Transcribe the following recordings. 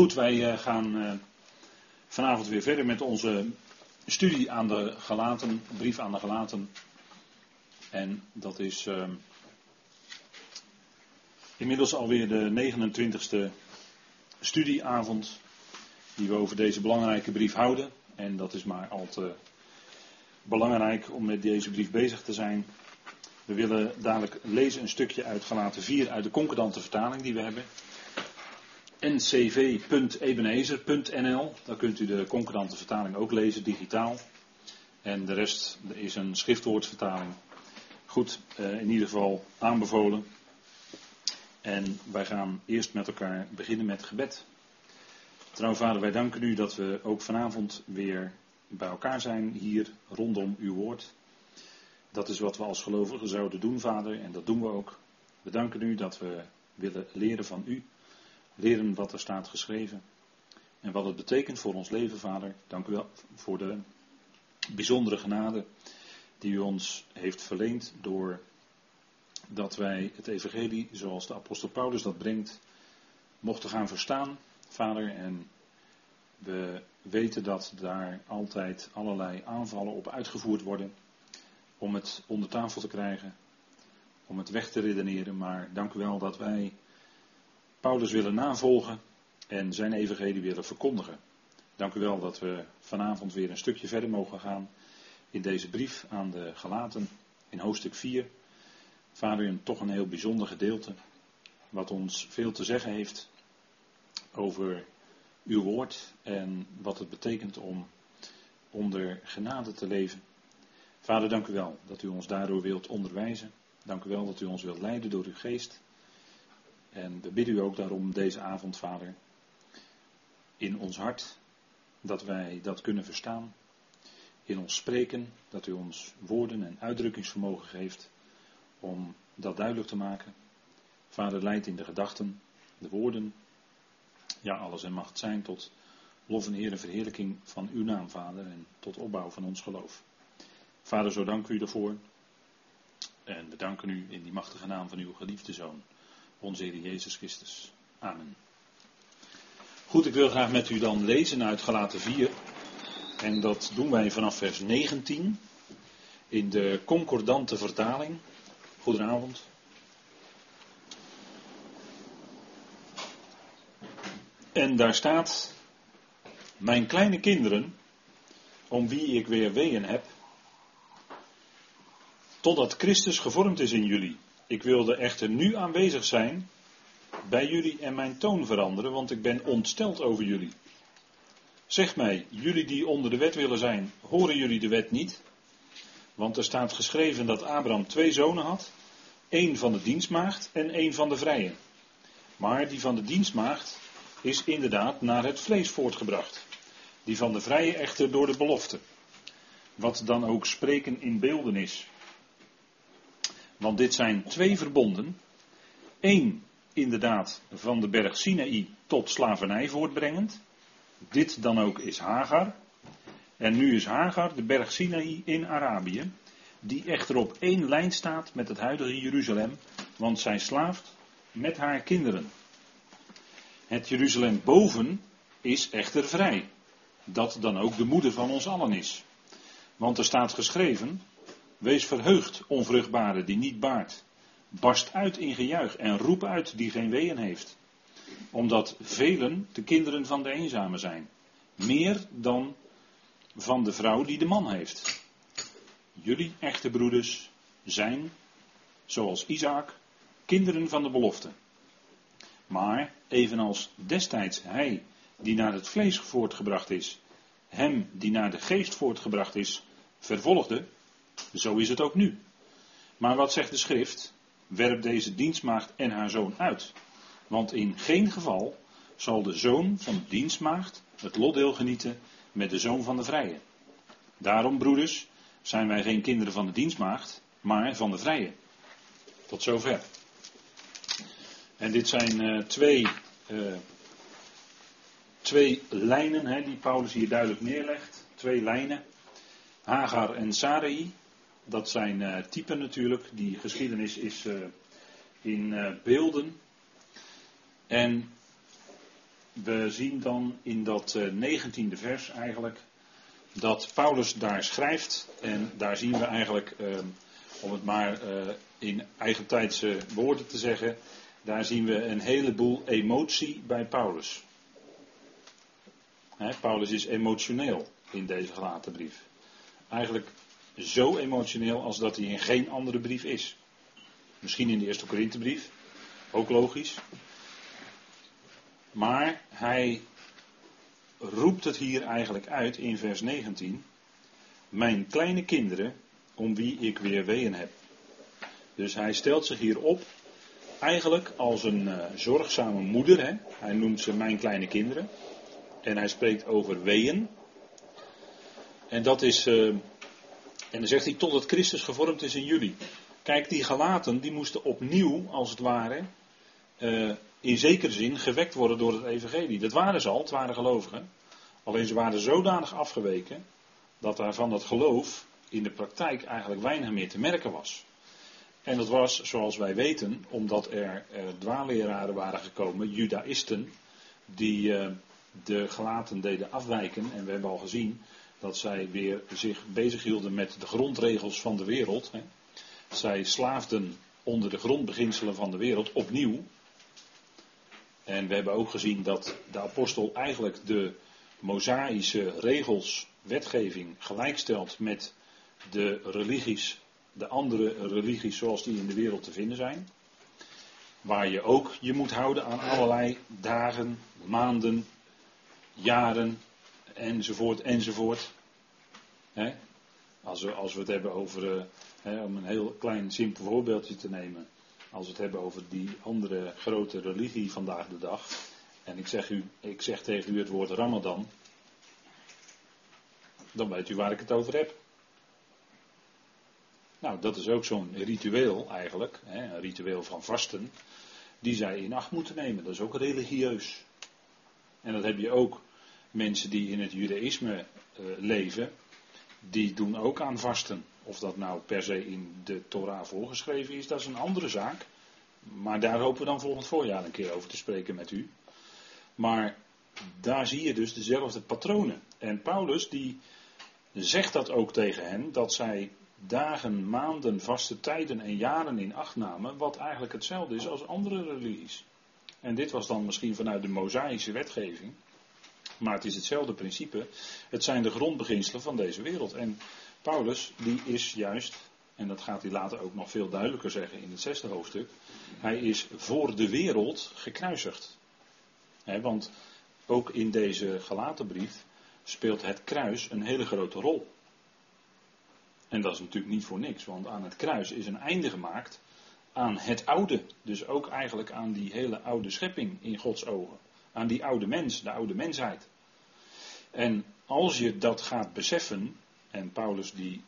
Goed, wij eh, gaan eh, vanavond weer verder met onze studie aan de Galaten, brief aan de Galaten. En dat is uh, inmiddels alweer de 29e studieavond die we over deze belangrijke brief houden. En dat is maar al te belangrijk om met deze brief bezig te zijn. We willen dadelijk lezen een stukje uit Galaten 4 uit de concordante vertaling die we hebben ncv.ebenezer.nl. Daar kunt u de concordante vertaling ook lezen, digitaal. En de rest is een schriftwoordvertaling. Goed, eh, in ieder geval aanbevolen. En wij gaan eerst met elkaar beginnen met gebed. Trouw vader, wij danken u dat we ook vanavond weer bij elkaar zijn hier rondom uw woord. Dat is wat we als gelovigen zouden doen, vader, en dat doen we ook. We danken u dat we willen leren van u leren wat er staat geschreven. En wat het betekent voor ons leven, Vader. Dank u wel voor de bijzondere genade die u ons heeft verleend door dat wij het evangelie, zoals de apostel Paulus dat brengt, mochten gaan verstaan, Vader. En we weten dat daar altijd allerlei aanvallen op uitgevoerd worden om het onder tafel te krijgen, om het weg te redeneren. Maar dank u wel dat wij Paulus willen navolgen en zijn evangelie willen verkondigen. Dank u wel dat we vanavond weer een stukje verder mogen gaan in deze brief aan de Galaten in hoofdstuk 4. Vader, een toch een heel bijzonder gedeelte, wat ons veel te zeggen heeft over uw woord en wat het betekent om onder genade te leven. Vader, dank u wel dat u ons daardoor wilt onderwijzen. Dank u wel dat u ons wilt leiden door uw geest. En we bidden u ook daarom deze avond, Vader, in ons hart, dat wij dat kunnen verstaan. In ons spreken, dat u ons woorden en uitdrukkingsvermogen geeft om dat duidelijk te maken. Vader, leidt in de gedachten, de woorden, ja, alles en macht zijn tot lof en eer en verheerlijking van uw naam, Vader, en tot opbouw van ons geloof. Vader, zo dank u ervoor. En we danken u in die machtige naam van uw geliefde Zoon onze Heer Jezus Christus. Amen. Goed, ik wil graag met u dan lezen uit Galaten 4. En dat doen wij vanaf vers 19 in de concordante vertaling. Goedenavond. En daar staat: Mijn kleine kinderen, om wie ik weer ween heb, totdat Christus gevormd is in jullie. Ik wilde echter nu aanwezig zijn bij jullie en mijn toon veranderen, want ik ben ontsteld over jullie. Zeg mij, jullie die onder de wet willen zijn, horen jullie de wet niet? Want er staat geschreven dat Abraham twee zonen had, één van de dienstmaagd en één van de vrije. Maar die van de dienstmaagd is inderdaad naar het vlees voortgebracht, die van de vrije echter door de belofte. Wat dan ook spreken in beelden is. Want dit zijn twee verbonden. Eén inderdaad van de berg Sinaï tot slavernij voortbrengend. Dit dan ook is Hagar. En nu is Hagar de berg Sinaï in Arabië. Die echter op één lijn staat met het huidige Jeruzalem. Want zij slaaft met haar kinderen. Het Jeruzalem boven is echter vrij. Dat dan ook de moeder van ons allen is. Want er staat geschreven: Wees verheugd, onvruchtbare die niet baart. Barst uit in gejuich en roep uit die geen weeën heeft. Omdat velen de kinderen van de eenzame zijn. Meer dan van de vrouw die de man heeft. Jullie echte broeders zijn, zoals Isaac, kinderen van de belofte. Maar evenals destijds hij die naar het vlees voortgebracht is, hem die naar de geest voortgebracht is, vervolgde, zo is het ook nu. Maar wat zegt de schrift? Werp deze dienstmaagd en haar zoon uit. Want in geen geval zal de zoon van de dienstmaagd het lotdeel genieten met de zoon van de vrije. Daarom, broeders, zijn wij geen kinderen van de dienstmaagd, maar van de vrije. Tot zover. En dit zijn uh, twee, uh, twee lijnen hè, die Paulus hier duidelijk neerlegt. Twee lijnen. Hagar en Sarai. Dat zijn uh, typen natuurlijk. Die geschiedenis is uh, in uh, beelden. En we zien dan in dat eh, negentiende vers eigenlijk dat Paulus daar schrijft. En daar zien we eigenlijk, eh, om het maar in eigentijdse woorden te zeggen, daar zien we een heleboel emotie bij Paulus. Paulus is emotioneel in deze gelaten brief. Eigenlijk zo emotioneel als dat hij in geen andere brief is. Misschien in de eerste Korinthebrief, ook logisch. Maar hij roept het hier eigenlijk uit in vers 19. Mijn kleine kinderen, om wie ik weer ween heb. Dus hij stelt zich hier op, eigenlijk als een uh, zorgzame moeder. Hè? Hij noemt ze mijn kleine kinderen. En hij spreekt over weeën. En dat is, uh, en dan zegt hij, totdat Christus gevormd is in jullie. Kijk, die galaten, die moesten opnieuw, als het ware, uh, in zekere zin gewekt worden door het evangelie. Dat waren ze al, het waren gelovigen. Alleen ze waren zodanig afgeweken dat daar van dat geloof in de praktijk eigenlijk weinig meer te merken was. En dat was, zoals wij weten, omdat er uh, waren gekomen, judaïsten, die uh, de gelaten deden afwijken. En we hebben al gezien dat zij weer zich bezighielden met de grondregels van de wereld. Hè. Zij slaafden onder de grondbeginselen van de wereld opnieuw. En we hebben ook gezien dat de apostel eigenlijk de mosaïsche regels, wetgeving gelijkstelt met de religies, de andere religies zoals die in de wereld te vinden zijn. Waar je ook je moet houden aan allerlei dagen, maanden, jaren enzovoort enzovoort. Als, we, als we het hebben over, eh, om een heel klein simpel voorbeeldje te nemen. Als we het hebben over die andere grote religie vandaag de dag. En ik zeg, u, ik zeg tegen u het woord Ramadan. Dan weet u waar ik het over heb. Nou, dat is ook zo'n ritueel eigenlijk. Een ritueel van vasten. Die zij in acht moeten nemen. Dat is ook religieus. En dat heb je ook mensen die in het judaïsme uh, leven. Die doen ook aan vasten. Of dat nou per se in de Torah voorgeschreven is, dat is een andere zaak. Maar daar hopen we dan volgend voorjaar een keer over te spreken met u. Maar daar zie je dus dezelfde patronen. En Paulus die zegt dat ook tegen hen, dat zij dagen, maanden, vaste tijden en jaren in acht namen, wat eigenlijk hetzelfde is als andere religies. En dit was dan misschien vanuit de Mosaïsche wetgeving, maar het is hetzelfde principe. Het zijn de grondbeginselen van deze wereld. En Paulus, die is juist, en dat gaat hij later ook nog veel duidelijker zeggen in het zesde hoofdstuk, hij is voor de wereld gekruisigd. want ook in deze gelaten brief speelt het kruis een hele grote rol. En dat is natuurlijk niet voor niks, want aan het kruis is een einde gemaakt aan het oude. Dus ook eigenlijk aan die hele oude schepping in Gods ogen. Aan die oude mens, de oude mensheid. En als je dat gaat beseffen, en Paulus die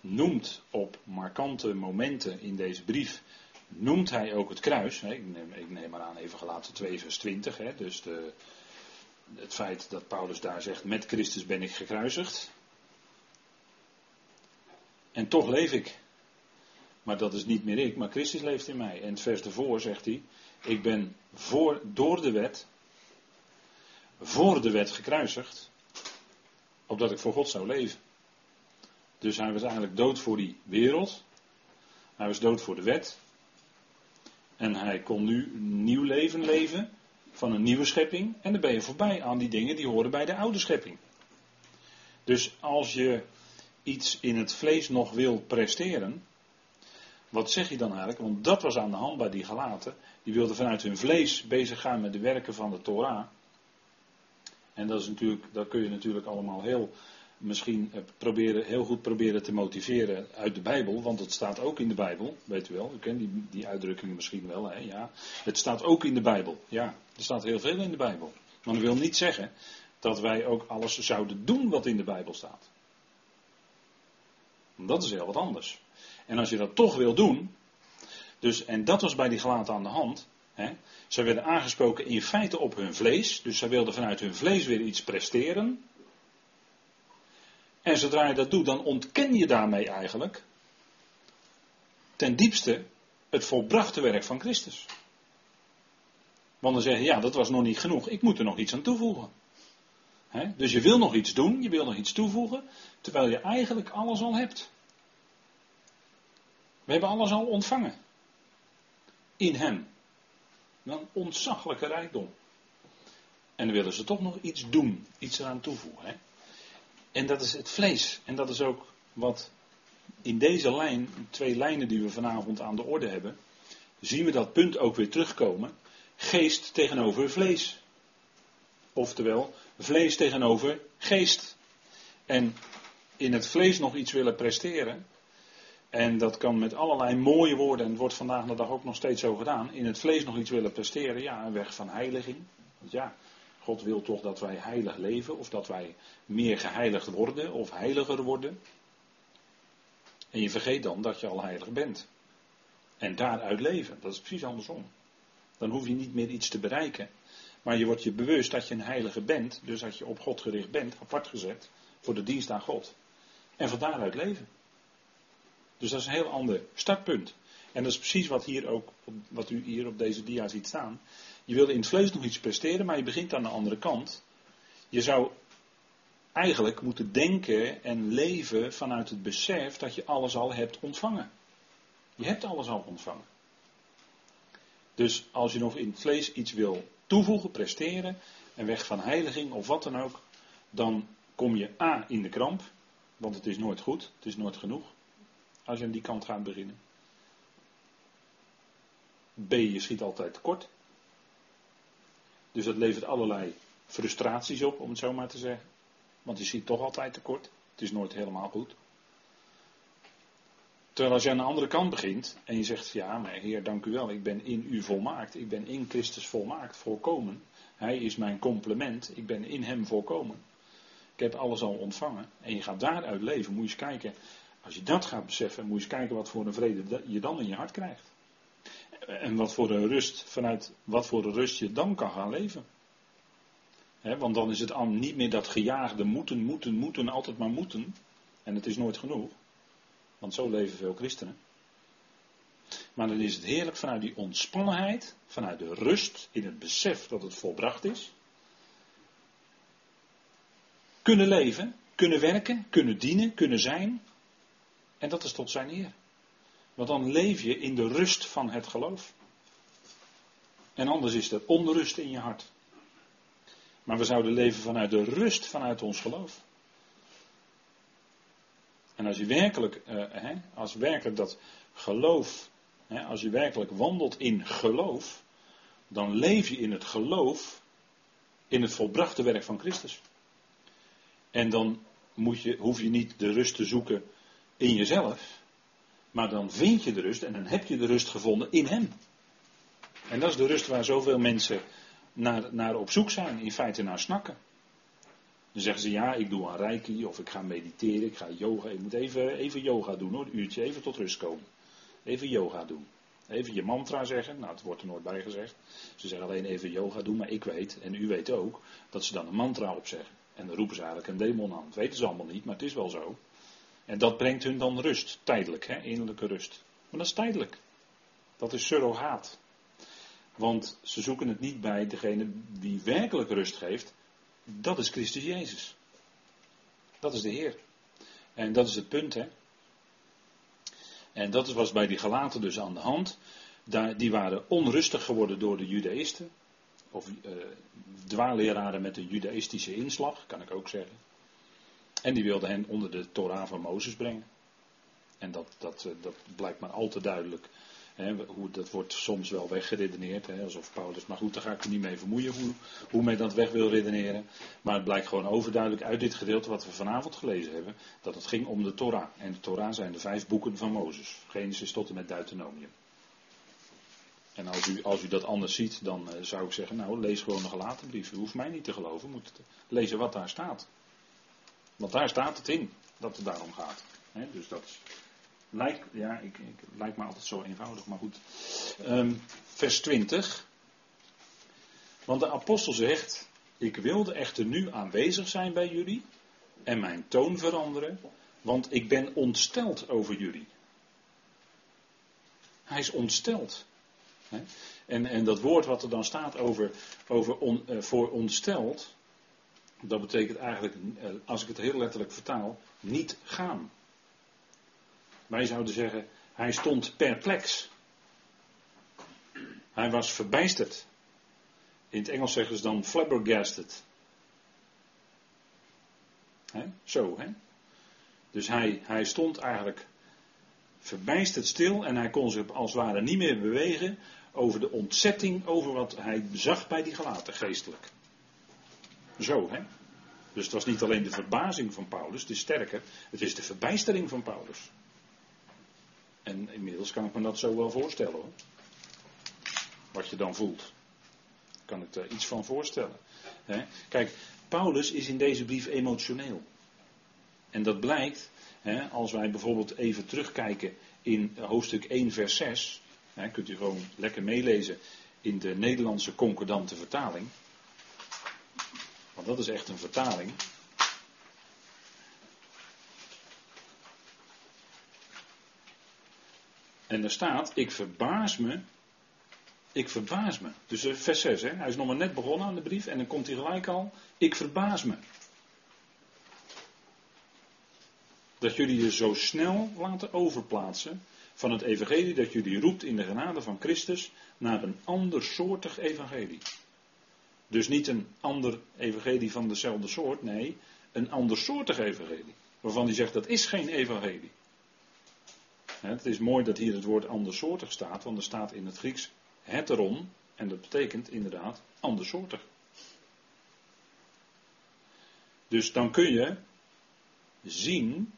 noemt op markante momenten in deze brief, noemt hij ook het kruis. Ik, neem, ik neem maar aan even gelaten 2 vers 20. Hè, dus de, het feit dat Paulus daar zegt, met Christus ben ik gekruisigd. En toch leef ik. Maar dat is niet meer ik, maar Christus leeft in mij. En het vers ervoor zegt hij, ik ben voor, door de wet, voor de wet gekruisigd, opdat ik voor God zou leven. Dus hij was eigenlijk dood voor die wereld. Hij was dood voor de wet. En hij kon nu een nieuw leven leven van een nieuwe schepping. En dan ben je voorbij aan die dingen die horen bij de oude schepping. Dus als je iets in het vlees nog wil presteren, wat zeg je dan eigenlijk? Want dat was aan de hand bij die gelaten. Die wilden vanuit hun vlees bezig gaan met de werken van de Torah. En dat, is natuurlijk, kun je natuurlijk allemaal heel misschien eh, proberen, heel goed proberen te motiveren uit de Bijbel, want het staat ook in de Bijbel, weet u wel, u kent die, die uitdrukkingen misschien wel, hè, ja. Het staat ook in de Bijbel, ja, er staat heel veel in de Bijbel. Maar dat wil niet zeggen dat wij ook alles zouden doen wat in de Bijbel staat. Dat is heel wat anders. En als je dat toch wil doen, dus, en dat was bij die gelaten aan de hand, hè, zij werden aangesproken in feite op hun vlees, dus zij wilden vanuit hun vlees weer iets presteren, en zodra je dat doet, dan ontken je daarmee eigenlijk ten diepste het volbrachte werk van Christus. Want dan zeg je, ja, dat was nog niet genoeg. Ik moet er nog iets aan toevoegen. Dus je wil nog iets doen, je wil nog iets toevoegen, terwijl je eigenlijk alles al hebt. We hebben alles al ontvangen. In Hem. Een ontzaglijke rijkdom. En dan willen ze toch nog iets doen, iets eraan toevoegen. Hè? En dat is het vlees. En dat is ook wat in deze lijn, twee lijnen die we vanavond aan de orde hebben, zien we dat punt ook weer terugkomen. Geest tegenover vlees. Oftewel, vlees tegenover geest. En in het vlees nog iets willen presteren. En dat kan met allerlei mooie woorden, en het wordt vandaag de dag ook nog steeds zo gedaan. In het vlees nog iets willen presteren, ja, een weg van heiliging. Want ja, God wil toch dat wij heilig leven, of dat wij meer geheiligd worden, of heiliger worden. En je vergeet dan dat je al heilig bent. En daaruit leven, dat is precies andersom. Dan hoef je niet meer iets te bereiken. Maar je wordt je bewust dat je een heilige bent, dus dat je op God gericht bent, apart gezet, voor de dienst aan God. En van daaruit leven. Dus dat is een heel ander startpunt. En dat is precies wat, hier ook, wat u hier op deze dia ziet staan. Je wilde in het vlees nog iets presteren, maar je begint aan de andere kant. Je zou eigenlijk moeten denken en leven vanuit het besef dat je alles al hebt ontvangen. Je hebt alles al ontvangen. Dus als je nog in het vlees iets wil toevoegen, presteren, en weg van heiliging of wat dan ook, dan kom je A in de kramp, want het is nooit goed, het is nooit genoeg, als je aan die kant gaat beginnen. B, je schiet altijd tekort. Dus dat levert allerlei frustraties op, om het zo maar te zeggen. Want je schiet toch altijd tekort. Het is nooit helemaal goed. Terwijl als je aan de andere kant begint en je zegt, ja, maar Heer, dank u wel, ik ben in u volmaakt. Ik ben in Christus volmaakt, volkomen. Hij is mijn complement, ik ben in hem volkomen. Ik heb alles al ontvangen. En je gaat daaruit leven. Moet je eens kijken, als je dat gaat beseffen, moet je eens kijken wat voor een vrede je dan in je hart krijgt. En wat voor een rust, vanuit wat voor een rust je dan kan gaan leven. want dan is het niet meer dat gejaagde moeten, moeten, moeten, altijd maar moeten. En het is nooit genoeg. Want zo leven veel christenen. Maar dan is het heerlijk vanuit die ontspannenheid, vanuit de rust in het besef dat het volbracht is. Kunnen leven, kunnen werken, kunnen dienen, kunnen zijn. En dat is tot zijn eer. Want dan leef je in de rust van het geloof. En anders is er onrust in je hart. Maar we zouden leven vanuit de rust vanuit ons geloof. En als je werkelijk, hè, als werkelijk dat geloof, als je werkelijk wandelt in geloof, dan leef je in het geloof, in het volbrachte werk van Christus. En dan moet je, hoef je niet de rust te zoeken in jezelf, maar dan vind je de rust en dan heb je de rust gevonden in Hem. En dat is de rust waar zoveel mensen naar, naar op zoek zijn, in feite naar snakken. Dan zeggen ze ja, ik doe een reiki of ik ga mediteren, ik ga yoga. Ik moet even, even yoga doen hoor, een uurtje, even tot rust komen. Even yoga doen. Even je mantra zeggen, nou het wordt er nooit bij gezegd. Ze zeggen alleen even yoga doen, maar ik weet, en u weet ook, dat ze dan een mantra opzeggen. En dan roepen ze eigenlijk een demon aan. Dat weten ze allemaal niet, maar het is wel zo. En dat brengt hun dan rust, tijdelijk, hè, innerlijke rust. Maar dat is tijdelijk. Dat is surrogaat. Want ze zoeken het niet bij degene die werkelijk rust geeft. Dat is Christus Jezus. Dat is de Heer. En dat is het punt, hè. En dat was bij die Galaten dus aan de hand. die waren onrustig geworden door de Judaïsten. Of uh, dwaalleraren met een Judaïstische inslag, kan ik ook zeggen. En die wilden hen onder de Torah van Mozes brengen. En dat, dat, eh, dat blijkt maar al te duidelijk hoe, dat wordt soms wel weggeredeneerd, alsof Paulus, maar goed, daar ga ik me niet mee vermoeien hoe, hoe men dat weg wil redeneren. Maar het blijkt gewoon overduidelijk uit dit gedeelte wat we vanavond gelezen hebben, dat het ging om de Torah. En de Torah zijn de vijf boeken van Mozes, Genesis tot en met Deuteronomium. En als u, als u dat anders ziet, dan uh, zou ik zeggen, nou lees gewoon een gelaten brief. U hoeft mij niet te geloven, moet lezen wat daar staat. Want daar staat het in, dat het daarom gaat. dus dat is Lijkt, ja, ik, ik, lijkt me altijd zo eenvoudig, maar goed. Um, vers 20. Want de apostel zegt: Ik wilde echter nu aanwezig zijn bij jullie en mijn toon veranderen, want ik ben ontsteld over jullie. Hij is ontsteld. En, en dat woord wat er dan staat over, over on, uh, voor ontsteld, dat betekent eigenlijk, uh, als ik het heel letterlijk vertaal, niet gaan. Wij zouden zeggen, hij stond perplex. Hij was verbijsterd. In het Engels zeggen ze dan flabbergasted. Zo, hè? Dus hij, hij stond eigenlijk verbijsterd stil en hij kon zich als het ware niet meer bewegen over de ontzetting over wat hij zag bij die gelaten geestelijk. Zo, hè? Dus het was niet alleen de verbazing van Paulus, het is sterker, het is de verbijstering van Paulus. En inmiddels kan ik me dat zo wel voorstellen hoor. Wat je dan voelt. Kan ik er iets van voorstellen. Hè? Kijk, Paulus is in deze brief emotioneel. En dat blijkt hè, als wij bijvoorbeeld even terugkijken in hoofdstuk 1, vers 6. Hè, kunt u gewoon lekker meelezen in de Nederlandse concordante vertaling. Want dat is echt een vertaling. En er staat, ik verbaas me. Ik verbaas me. Dus eh, vers 6, hè? hij is nog maar net begonnen aan de brief en dan komt hij gelijk al, ik verbaas me. Dat jullie je zo snel laten overplaatsen van het evangelie dat jullie roept in de genade van Christus naar een andersoortig evangelie. Dus niet een ander evangelie van dezelfde soort, nee, een andersoortig evangelie. Waarvan hij zegt dat is geen evangelie. Het is mooi dat hier het woord andersoortig staat, want er staat in het Grieks heteron, en dat betekent inderdaad andersoortig. Dus dan kun je zien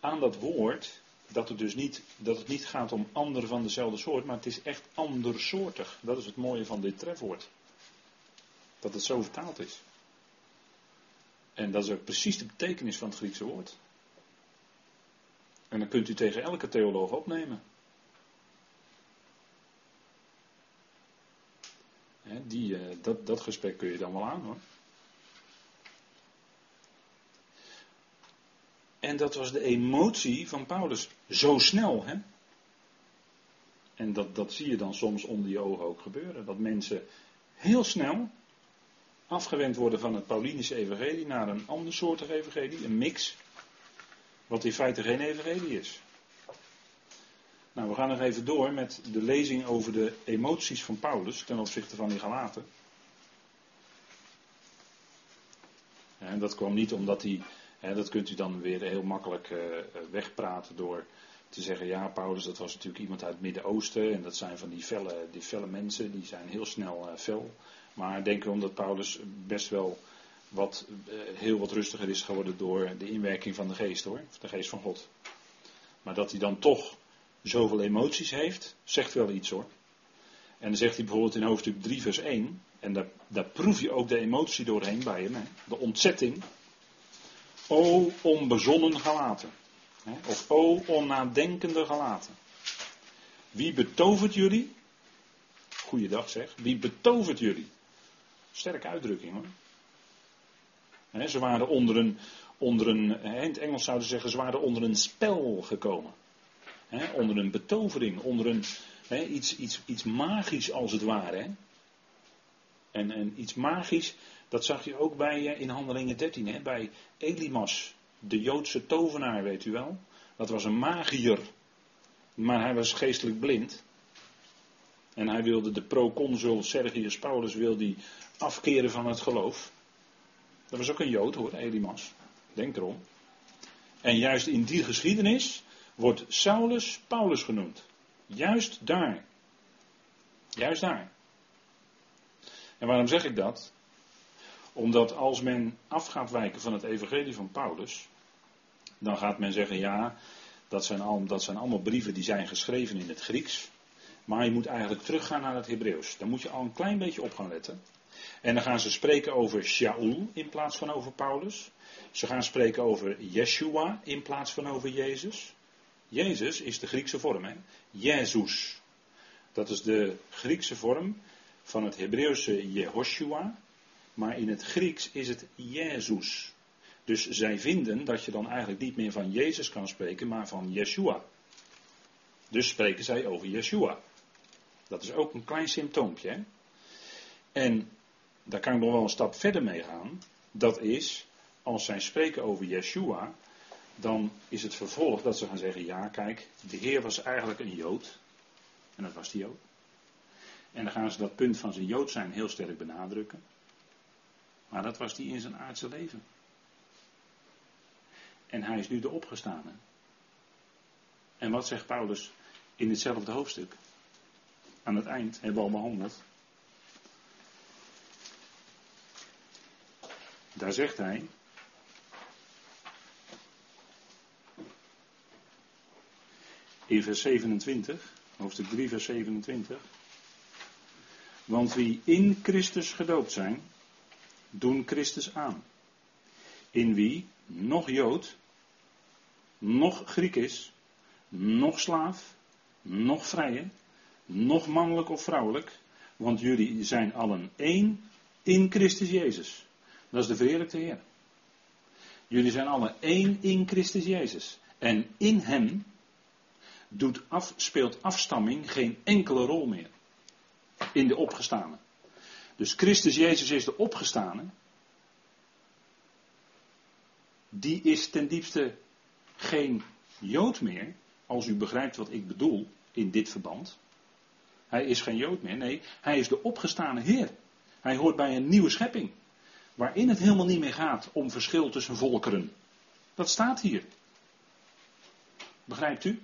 aan dat woord dat het dus niet, dat het niet gaat om ander van dezelfde soort, maar het is echt andersoortig. Dat is het mooie van dit trefwoord. Dat het zo vertaald is. En dat is ook precies de betekenis van het Griekse woord. En dan kunt u tegen elke theoloog opnemen. die, eh, dat, dat gesprek kun je dan wel aan hoor. En dat was de emotie van Paulus. Zo snel, hè? En dat, dat zie je dan soms onder je ogen ook gebeuren. Dat mensen heel snel afgewend worden van het Paulinische evangelie naar een ander soort evangelie, een mix. Wat in feite geen evangelie is. Nou, we gaan nog even door met de lezing over de emoties van Paulus ten opzichte van die Galaten. En dat kwam niet omdat hij, hè, dat kunt u dan weer heel makkelijk uh, wegpraten door te zeggen, ja, Paulus, dat was natuurlijk iemand uit het Midden-Oosten en dat zijn van die felle, die felle mensen, die zijn heel snel uh, fel. Maar denk erom dat Paulus best wel wat, uh, heel wat rustiger is geworden door de inwerking van de geest hoor, de geest van God. Maar dat hij dan toch zoveel emoties heeft, zegt wel iets hoor. En dan zegt hij bijvoorbeeld in hoofdstuk 3 vers 1, en daar, daar proef je ook de emotie doorheen bij hem, hè, de ontzetting. O onbezonnen gelaten. Hè, of o onnadenkende gelaten. Wie betovert jullie? Goeiedag zeg. Wie betovert jullie? Sterke uitdrukking hoor. Ze waren onder een, onder een, in het Engels zouden ze zeggen, ze waren onder een spel gekomen onder een betovering, onder een, iets, iets, iets magisch als het ware. En, en iets magisch, dat zag je ook bij in Handelingen 13, hè, bij Elimas, de Joodse tovenaar, weet u wel. Dat was een magier, maar hij was geestelijk blind. En hij wilde de proconsul Sergius Paulus wilde afkeren van het geloof. Dat was ook een Jood hoor, Elimas. Denk erom. En juist in die geschiedenis wordt Saulus Paulus genoemd. Juist daar. Juist daar. En waarom zeg ik dat? Omdat als men af gaat wijken van het evangelie van Paulus, dan gaat men zeggen ja, dat zijn, al, dat zijn allemaal brieven die zijn geschreven in het Grieks. Maar je moet eigenlijk teruggaan naar het Hebreeuws. Dan moet je al een klein beetje op gaan letten. En dan gaan ze spreken over Shaul in plaats van over Paulus. Ze gaan spreken over Yeshua in plaats van over Jezus. Jezus is de Griekse vorm, hè? Jezus. Dat is de Griekse vorm van het Hebreeuwse Jehoshua, maar in het Grieks is het Jezus. Dus zij vinden dat je dan eigenlijk niet meer van Jezus kan spreken, maar van Yeshua. Dus spreken zij over Yeshua. Dat is ook een klein symptoompje. Hè? En daar kan ik nog wel een stap verder mee gaan. Dat is, als zij spreken over Yeshua, dan is het vervolg dat ze gaan zeggen: ja, kijk, de Heer was eigenlijk een Jood. En dat was die ook. En dan gaan ze dat punt van zijn Jood zijn heel sterk benadrukken. Maar dat was die in zijn aardse leven. En hij is nu de opgestane. En wat zegt Paulus in hetzelfde hoofdstuk? Aan het eind hebben we al behandeld. Daar zegt hij. In vers 27, hoofdstuk 3, vers 27. Want wie in Christus gedoopt zijn, doen Christus aan. In wie nog Jood, nog Griek is, nog slaaf, nog vrije, nog mannelijk of vrouwelijk, want jullie zijn allen één in Christus Jezus. Dat is de verheerlijkte Heer. Jullie zijn allen één in Christus Jezus. En in Hem doet speelt afstamming geen enkele rol meer. In de opgestane. Dus Christus Jezus is de opgestane. Die is ten diepste geen Jood meer, als u begrijpt wat ik bedoel in dit verband. Hij is geen Jood meer, nee, hij is de opgestane Heer. Hij hoort bij een nieuwe schepping. Waarin het helemaal niet meer gaat om verschil tussen volkeren. Dat staat hier. Begrijpt u?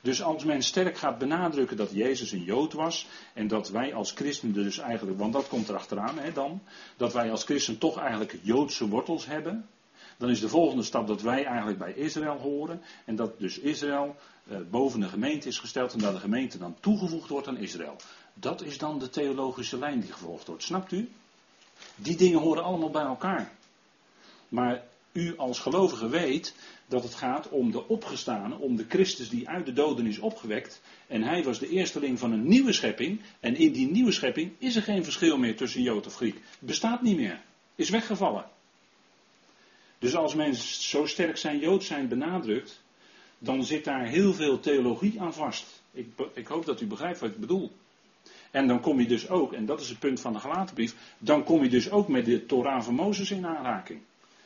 Dus als men sterk gaat benadrukken dat Jezus een Jood was en dat wij als christenen dus eigenlijk, want dat komt erachteraan hè, dan, dat wij als christen toch eigenlijk Joodse wortels hebben, dan is de volgende stap dat wij eigenlijk bij Israël horen en dat dus Israël eh, boven de gemeente is gesteld en dat de gemeente dan toegevoegd wordt aan Israël. Dat is dan de theologische lijn die gevolgd wordt, snapt u? Die dingen horen allemaal bij elkaar. Maar u als gelovige weet dat het gaat om de opgestane, om de Christus die uit de doden is opgewekt. En hij was de eersteling van een nieuwe schepping. En in die nieuwe schepping is er geen verschil meer tussen Jood of Griek. Bestaat niet meer. Is weggevallen. Dus als mensen zo sterk zijn Jood zijn benadrukt, dan zit daar heel veel theologie aan vast. Ik, ik hoop dat u begrijpt wat ik bedoel. En dan kom je dus ook, en dat is het punt van de gelatenbrief, dan kom je dus ook met de Torah van Mozes in aanraking.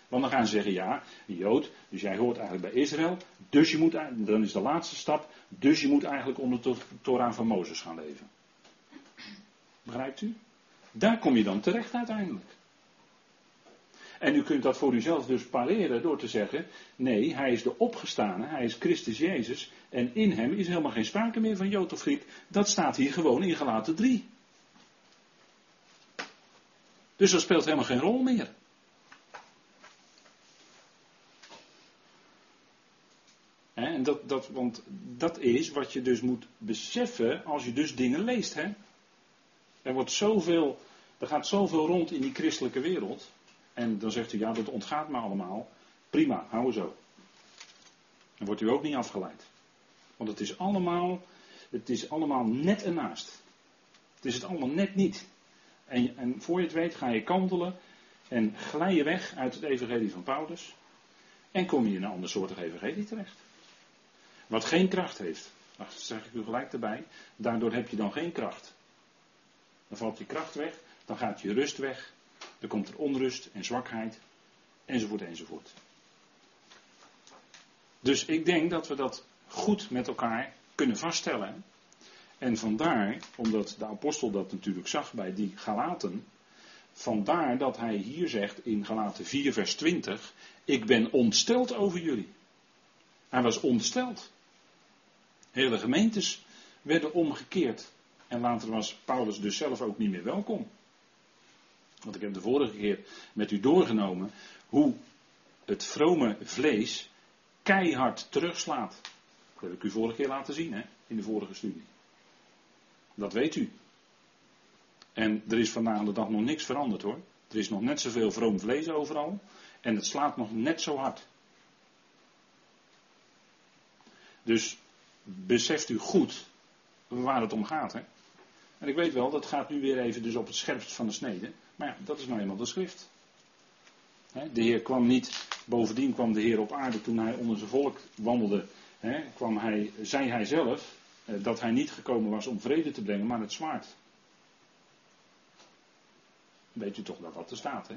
Want dan gaan ze zeggen, ja, Jood, dus jij hoort eigenlijk bij Israël, dus je moet, dan is de laatste stap, dus je moet eigenlijk onder de Torah van Mozes gaan leven. Begrijpt u? Daar kom je dan terecht uiteindelijk. En u kunt dat voor uzelf dus pareren door te zeggen: nee, hij is de opgestane, hij is Christus Jezus. En in hem is helemaal geen sprake meer van Jood of Griek. Dat staat hier gewoon in Galaten 3. Dus dat speelt helemaal geen rol meer. En dat, dat, want dat is wat je dus moet beseffen als je dus dingen leest. Hè? Er, wordt zoveel, er gaat zoveel rond in die christelijke wereld. En dan zegt u, ja, dat ontgaat me allemaal. Prima, hou zo. Dan wordt u ook niet afgeleid. Want het is allemaal, het is allemaal net ernaast. Het is het allemaal net niet. En, en voor je het weet ga je kantelen en glij je weg uit het evangelie van Paulus. En kom je in een ander soort evangelie terecht. Wat geen kracht heeft. Dat zeg ik u gelijk erbij. Daardoor heb je dan geen kracht. Dan valt je kracht weg, dan gaat je rust weg. Dan komt er onrust en zwakheid, enzovoort, enzovoort. Dus ik denk dat we dat goed met elkaar kunnen vaststellen. En vandaar, omdat de apostel dat natuurlijk zag bij die Galaten, vandaar dat hij hier zegt in Galaten 4, vers 20: Ik ben ontsteld over jullie. Hij was ontsteld. Hele gemeentes werden omgekeerd. En later was Paulus dus zelf ook niet meer welkom. Want ik heb de vorige keer met u doorgenomen hoe het vrome vlees keihard terugslaat. Dat heb ik u vorige keer laten zien, hè, in de vorige studie. Dat weet u. En er is vandaag de dag nog niks veranderd hoor. Er is nog net zoveel vroom vlees overal. En het slaat nog net zo hard. Dus beseft u goed waar het om gaat. Hè? En ik weet wel, dat gaat nu weer even dus op het scherpst van de snede. Maar ja, dat is nou eenmaal de schrift. De Heer kwam niet, bovendien kwam de Heer op aarde toen hij onder zijn volk wandelde. kwam hij, zei hij zelf, eh, dat hij niet gekomen was om vrede te brengen, maar het zwaard. Weet u toch dat dat er staat, hè?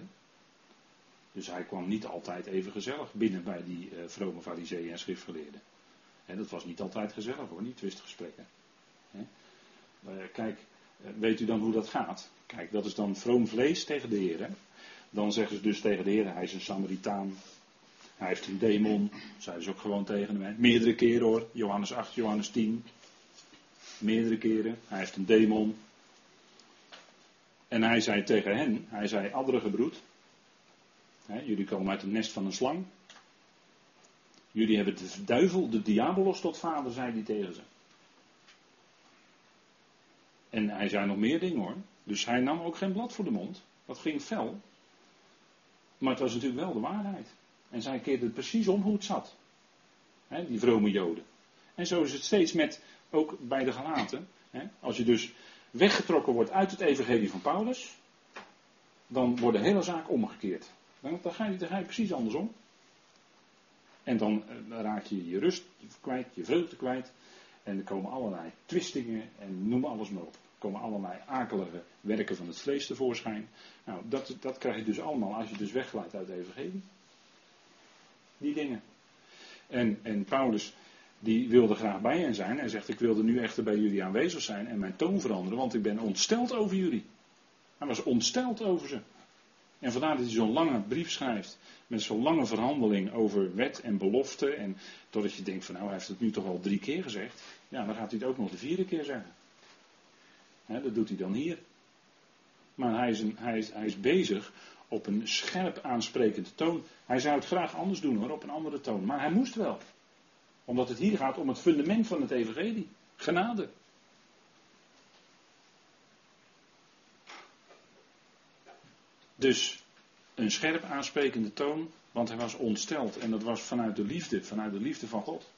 Dus hij kwam niet altijd even gezellig binnen bij die uh, vrome fariseeën en schriftgeleerden. dat was niet altijd gezellig hoor, niet twistgesprekken. Uh, kijk, weet u dan hoe dat gaat? Kijk, dat is dan vroom vlees tegen de Heer. Dan zeggen ze dus tegen de Heer, hij is een Samaritaan. Hij heeft een demon. Zeiden ze ook gewoon tegen hem. Meerdere keren hoor. Johannes 8, Johannes 10. Meerdere keren. Hij heeft een demon. En hij zei tegen hen, hij zei, broed. jullie komen uit het nest van een slang. Jullie hebben de duivel, de diabolos tot vader, zei hij tegen ze. En hij zei nog meer dingen hoor. Dus hij nam ook geen blad voor de mond. Dat ging fel. Maar het was natuurlijk wel de waarheid. En zij keerde het precies om hoe het zat. die vrome Joden. En zo is het steeds met, ook bij de gelaten. als je dus weggetrokken wordt uit het evangelie van Paulus, dan wordt de hele zaak omgekeerd. Dan, ga je precies andersom. En dan eh, raak je je rust kwijt, je vreugde kwijt. En er komen allerlei twistingen en noem alles maar op. Er komen allerlei akelige werken van het vlees tevoorschijn. Nou, dat, dat krijg je dus allemaal als je dus wegglijdt uit de evangelie. Die dingen. En, en Paulus, die wilde graag bij hen zijn. Hij zegt, ik wilde nu echter bij jullie aanwezig zijn en mijn toon veranderen, want ik ben ontsteld over jullie. Hij was ontsteld over ze. En vandaar dat hij zo'n lange brief schrijft. Met zo'n lange verhandeling over wet en belofte. En totdat je denkt van nou, hij heeft het nu toch al drie keer gezegd. Ja, dan gaat hij het ook nog de vierde keer zeggen. dat doet hij dan hier. Maar hij is, hij, is, hij is bezig op een scherp aansprekende toon. Hij zou het graag anders doen hoor, op een andere toon. Maar hij moest wel. Omdat het hier gaat om het fundament van het evangelie. Genade. Dus een scherp aansprekende toon, want hij was ontsteld. En dat was vanuit de liefde, vanuit de liefde van God.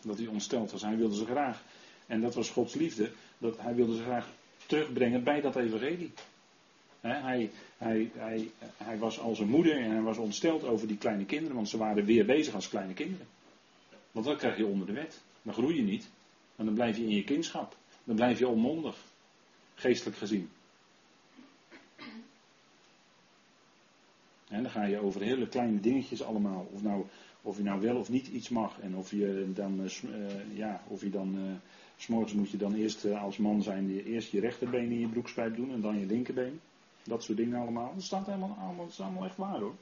Dat hij ontsteld was. Hij wilde ze graag, en dat was Gods liefde, dat hij wilde ze graag terugbrengen bij dat evangelie. hij, hij, hij, hij was als een moeder en hij was ontsteld over die kleine kinderen, want ze waren weer bezig als kleine kinderen. Want dat krijg je onder de wet. Dan groei je niet. En dan blijf je in je kindschap. Dan blijf je onmondig. Geestelijk gezien. En dan ga je over hele kleine dingetjes allemaal. Of, nou, of je nou wel of niet iets mag. En of je dan, uh, ja, of je dan, uh, s'morgens moet je dan eerst als man zijn, je, eerst je rechterbeen in je broekspijp doen en dan je linkerbeen. Dat soort dingen allemaal. Dat staat helemaal, allemaal, dat allemaal echt waar hoor.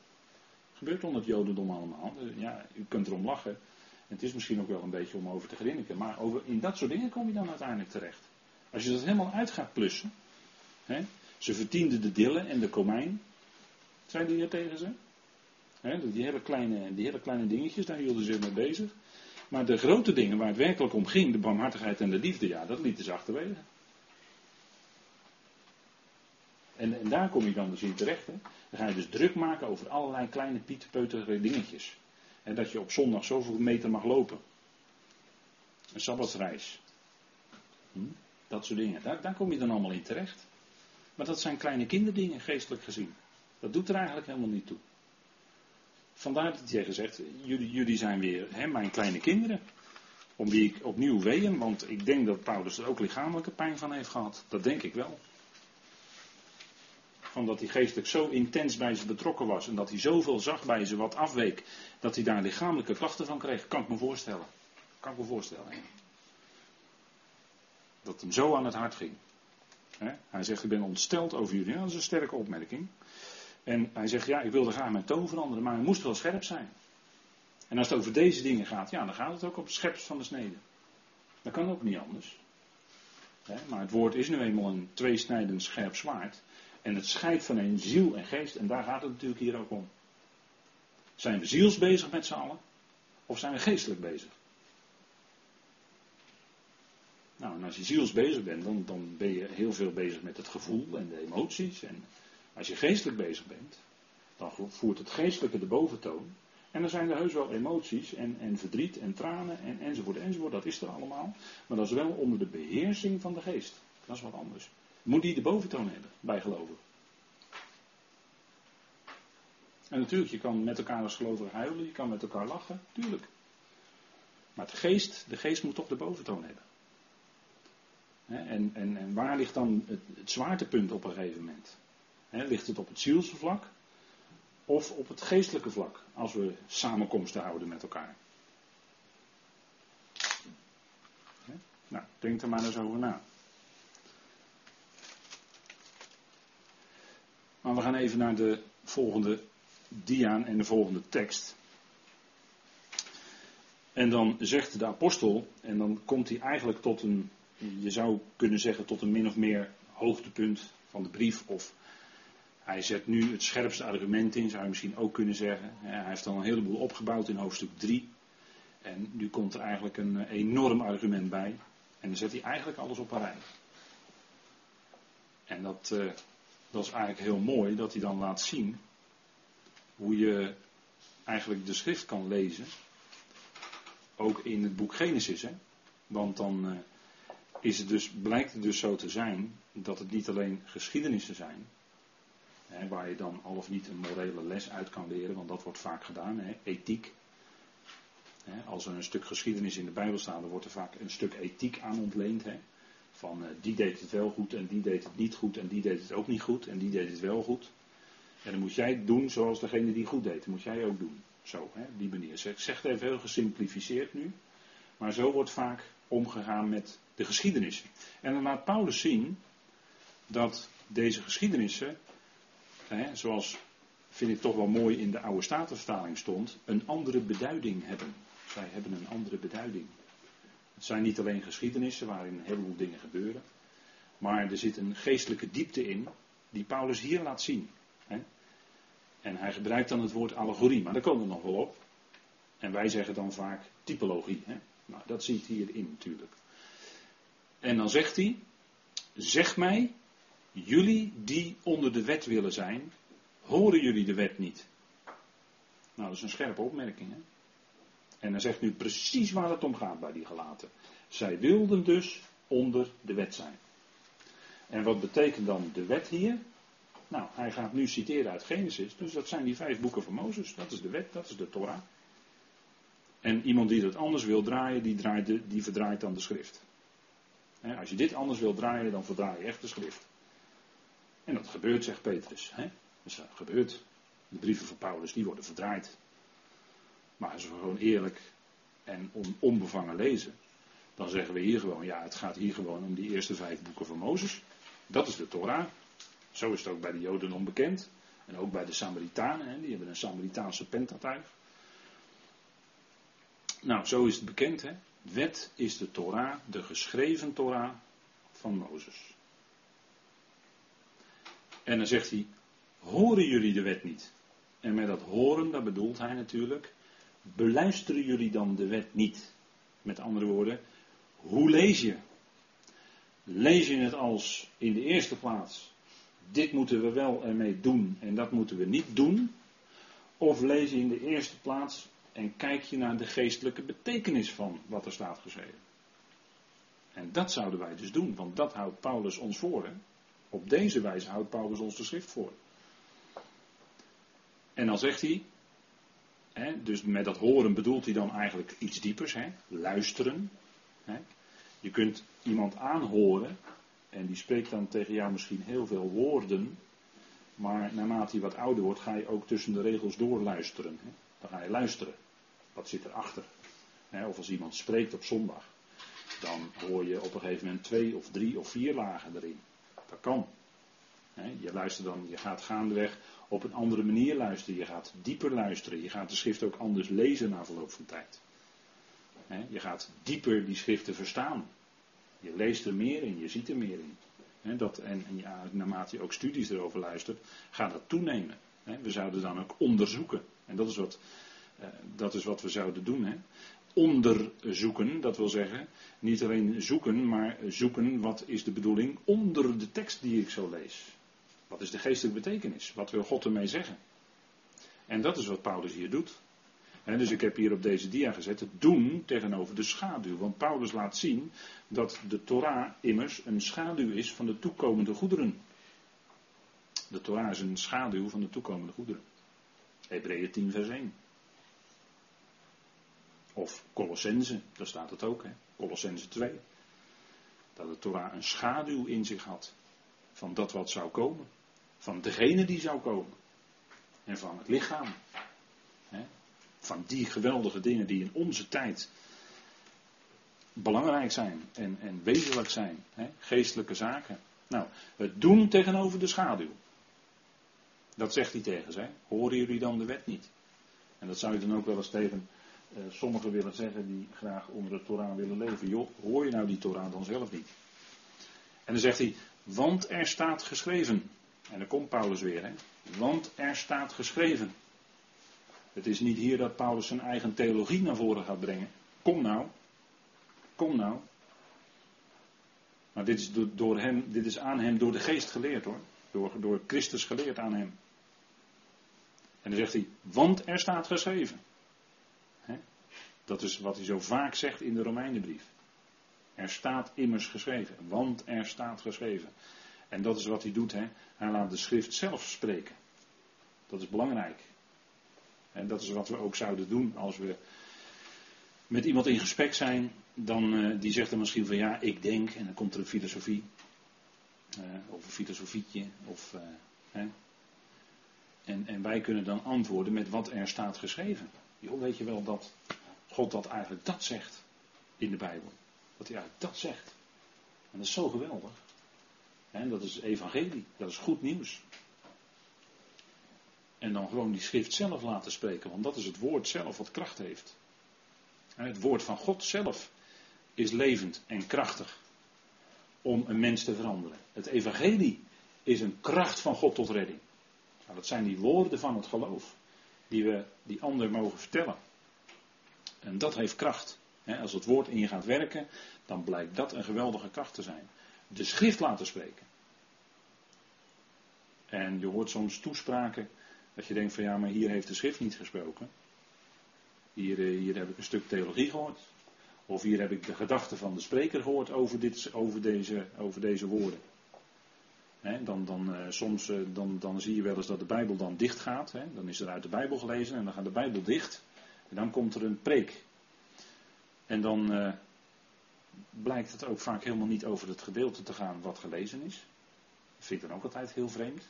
gebeurt onder het jodendom allemaal. Ja, u kunt erom lachen. Het is misschien ook wel een beetje om over te grinniken. Maar over, in dat soort dingen kom je dan uiteindelijk terecht. Als je dat helemaal uit gaat plussen. Hè, ze verdienden de dillen en de komijn. Zijn die hier tegen ze? Die, hele kleine, die hele kleine dingetjes, daar hielden ze mee bezig. Maar de grote dingen waar het werkelijk om ging, de barmhartigheid en de liefde, ja, dat lieten ze achterwege. En, en daar kom je dan dus in terecht. Hè. Dan ga je dus druk maken over allerlei kleine pieterpeutige dingetjes. En dat je op zondag zoveel meter mag lopen. Een sabbatsreis. Hm? Dat soort dingen. Daar, daar kom je dan allemaal in terecht. Maar dat zijn kleine kinderdingen, geestelijk gezien. Dat doet er eigenlijk helemaal niet toe. Vandaar dat hij gezegd, jullie, jullie zijn weer hè, mijn kleine kinderen. Om wie ik opnieuw ween, want ik denk dat Paulus er ook lichamelijke pijn van heeft gehad. Dat denk ik wel. Omdat hij geestelijk zo intens bij ze betrokken was en dat hij zoveel zag bij ze wat afweek, dat hij daar lichamelijke klachten van kreeg, kan ik me voorstellen. Kan ik me voorstellen. Dat hem zo aan het hart ging. Hij zegt, ik ben ontsteld over jullie. dat is een sterke opmerking. En hij zegt, ja, ik wilde graag mijn toon veranderen, maar hij moest wel scherp zijn. En als het over deze dingen gaat, ja, dan gaat het ook op het scherpst van de snede. Dat kan ook niet anders. maar het woord is nu eenmaal een tweesnijdend scherp zwaard. En het scheidt van een ziel en geest, en daar gaat het natuurlijk hier ook om. Zijn we ziels bezig met z'n allen? Of zijn we geestelijk bezig? Nou, en als je ziels bezig bent, dan, dan ben je heel veel bezig met het gevoel en de emoties. En als je geestelijk bezig bent, dan voert het geestelijke de boventoon. En dan zijn er heus wel emoties en, en verdriet en tranen en, enzovoort enzovoort. Dat is er allemaal. Maar dat is wel onder de beheersing van de geest. Dat is wat anders. Moet die de boventoon hebben bij geloven. En natuurlijk, je kan met elkaar als gelovige huilen, je kan met elkaar lachen, tuurlijk. Maar de geest, de geest moet toch de boventoon hebben. En, en, en waar ligt dan het, het zwaartepunt op een gegeven moment? Ligt het op het zielse vlak of op het geestelijke vlak, als we samenkomsten houden met elkaar? Nou, denk er maar eens over na. Maar we gaan even naar de volgende dia en de volgende tekst. En dan zegt de apostel, en dan komt hij eigenlijk tot een, je zou kunnen zeggen, tot een min of meer hoogtepunt van de brief. Of hij zet nu het scherpste argument in, zou je misschien ook kunnen zeggen. Hij heeft dan een heleboel opgebouwd in hoofdstuk 3. En nu komt er eigenlijk een enorm argument bij. En dan zet hij eigenlijk alles op een rij. En dat, uh, dat is eigenlijk heel mooi dat hij dan laat zien hoe je eigenlijk de schrift kan lezen. Ook in het boek Genesis. Hè? Want dan uh, is het dus, blijkt het dus zo te zijn dat het niet alleen geschiedenissen zijn. Hè, waar je dan al of niet een morele les uit kan leren, want dat wordt vaak gedaan, hè, ethiek. Als er een stuk geschiedenis in de Bijbel staat, dan wordt er vaak een stuk ethiek aan ontleend. Hè? Van uh, die deed het wel goed en die deed het niet goed en die deed het ook niet goed en die deed het wel goed. En dan moet jij doen zoals degene die goed deed. Moet jij ook doen. Zo, hè, die manier. Ik zeg het even heel gesimplificeerd nu. Maar zo wordt vaak omgegaan met de geschiedenissen. En dan laat Paulus zien dat deze geschiedenissen, hè, zoals vind ik toch wel mooi in de oude statenvertaling stond, een andere beduiding hebben. Zij hebben een andere beduiding. Het zijn niet alleen geschiedenissen waarin een heleboel dingen gebeuren. Maar er zit een geestelijke diepte in die Paulus hier laat zien. Hè? En hij gebruikt dan het woord allegorie, maar daar komen we nog wel op. En wij zeggen dan vaak typologie. Hè? Nou, dat ziet hierin natuurlijk. En dan zegt hij: Zeg mij, jullie die onder de wet willen zijn, horen jullie de wet niet? Nou, dat is een scherpe opmerking. Hè? En hij zegt nu precies waar het om gaat bij die gelaten. Zij wilden dus onder de wet zijn. En wat betekent dan de wet hier? Nou, hij gaat nu citeren uit Genesis. Dus dat zijn die vijf boeken van Mozes. Dat is de wet, dat is de Torah. En iemand die dat anders wil draaien, die, draait die verdraait dan de schrift. als je dit anders wil draaien, dan verdraai je echt de schrift. En dat gebeurt, zegt Petrus. He? Dus dat gebeurt. De brieven van Paulus, die worden verdraaid. Maar als we gewoon eerlijk en onbevangen lezen, dan zeggen we hier gewoon, ja, het gaat hier gewoon om die eerste vijf boeken van Mozes. Dat is de Torah. Zo is het ook bij de Joden onbekend. En ook bij de Samaritanen, hè, die hebben een Samaritaanse pentatuig. Nou, zo is het bekend. Hè. Wet is de Torah, de geschreven Torah van Mozes. En dan zegt hij, horen jullie de wet niet? En met dat horen, daar bedoelt hij natuurlijk beluisteren jullie dan de wet niet? Met andere woorden, hoe lees je? Lees je het als in de eerste plaats, dit moeten we wel ermee doen en dat moeten we niet doen? Of lees je in de eerste plaats en kijk je naar de geestelijke betekenis van wat er staat geschreven? En dat zouden wij dus doen, want dat houdt Paulus ons voor. Op deze wijze houdt Paulus ons de schrift voor. En dan zegt hij, dus met dat horen bedoelt hij dan eigenlijk iets diepers, luisteren. Je kunt iemand aanhoren en die spreekt dan tegen jou misschien heel veel woorden, maar naarmate hij wat ouder wordt ga je ook tussen de regels door luisteren. Dan ga je luisteren. Wat zit erachter? Of als iemand spreekt op zondag, dan hoor je op een gegeven moment twee of drie of vier lagen erin. Dat kan. Je luistert dan, je gaat gaandeweg op een andere manier luisteren. Je gaat dieper luisteren. Je gaat de schrift ook anders lezen na verloop van tijd. Je gaat dieper die schriften verstaan. Je leest er meer in, je ziet er meer in. Dat, en, ja, naarmate je ook studies erover luistert, gaat dat toenemen. We zouden dan ook onderzoeken. En dat is wat, eh, dat is wat we zouden doen. Onderzoeken, dat wil zeggen, niet alleen zoeken, maar zoeken wat is de bedoeling onder de tekst die ik zo lees. Wat is de geestelijke betekenis? Wat wil God ermee zeggen? En dat is wat Paulus hier doet. dus ik heb hier op deze dia gezet het doen tegenover de schaduw. Want Paulus laat zien dat de Torah immers een schaduw is van de toekomende goederen. De Torah is een schaduw van de toekomende goederen. Hebreeën 10 vers 1. Of Colossense, daar staat het ook. Hè? Colossense 2. Dat de Torah een schaduw in zich had. Van dat wat zou komen. Van degene die zou komen. En van het lichaam. Van die geweldige dingen die in onze tijd belangrijk zijn en, en wezenlijk zijn. Geestelijke zaken. Nou, het doen tegenover de schaduw. Dat zegt hij tegen ze. Horen jullie dan de wet niet? En dat zou je dan ook wel eens tegen uh, sommigen willen zeggen die graag onder de Torah willen leven. Joh, hoor je nou die Torah dan zelf niet? En dan zegt hij, want er staat geschreven. En dan komt Paulus weer, hè? Want er staat geschreven. Het is niet hier dat Paulus zijn eigen theologie naar voren gaat brengen. Kom nou. Kom nou. Maar dit is, door hem, dit is aan hem door de geest geleerd hoor. Door, door Christus geleerd aan hem. En dan zegt hij, want er staat geschreven. Dat is wat hij zo vaak zegt in de Romeinenbrief. Er staat immers geschreven, want er staat geschreven. En dat is wat hij doet, hè? hij laat de schrift zelf spreken. Dat is belangrijk. En dat is wat we ook zouden doen als we met iemand in gesprek zijn. Dan, uh, die zegt dan misschien van ja, ik denk, en dan komt er een filosofie. Uh, of een filosofietje. Of, uh, hè? En, en wij kunnen dan antwoorden met wat er staat geschreven. Joh, weet je wel dat God dat eigenlijk dat zegt in de Bijbel. Dat hij eigenlijk dat zegt. En dat is zo geweldig. En dat is evangelie, dat is goed nieuws. En dan gewoon die schrift zelf laten spreken, want dat is het woord zelf wat kracht heeft. Het woord van God zelf is levend en krachtig om een mens te veranderen. Het evangelie is een kracht van God tot redding. Nou, dat zijn die woorden van het geloof die we die ander mogen vertellen. En dat heeft kracht. Als het woord in je gaat werken, dan blijkt dat een geweldige kracht te zijn. De schrift laten spreken. En je hoort soms toespraken dat je denkt van ja, maar hier heeft de schrift niet gesproken. Hier, eh, hier heb ik een stuk theologie gehoord. Of hier heb ik de gedachten van de spreker gehoord over, dit, over, deze, over deze woorden. dan, dan, uh, soms uh, dan, dan zie je wel eens dat de Bijbel dan dicht gaat. Dan is er uit de Bijbel gelezen en dan gaat de Bijbel dicht. En dan komt er een preek. En dan uh, blijkt het ook vaak helemaal niet over het gedeelte te gaan wat gelezen is. Dat vind ik dan ook altijd heel vreemd.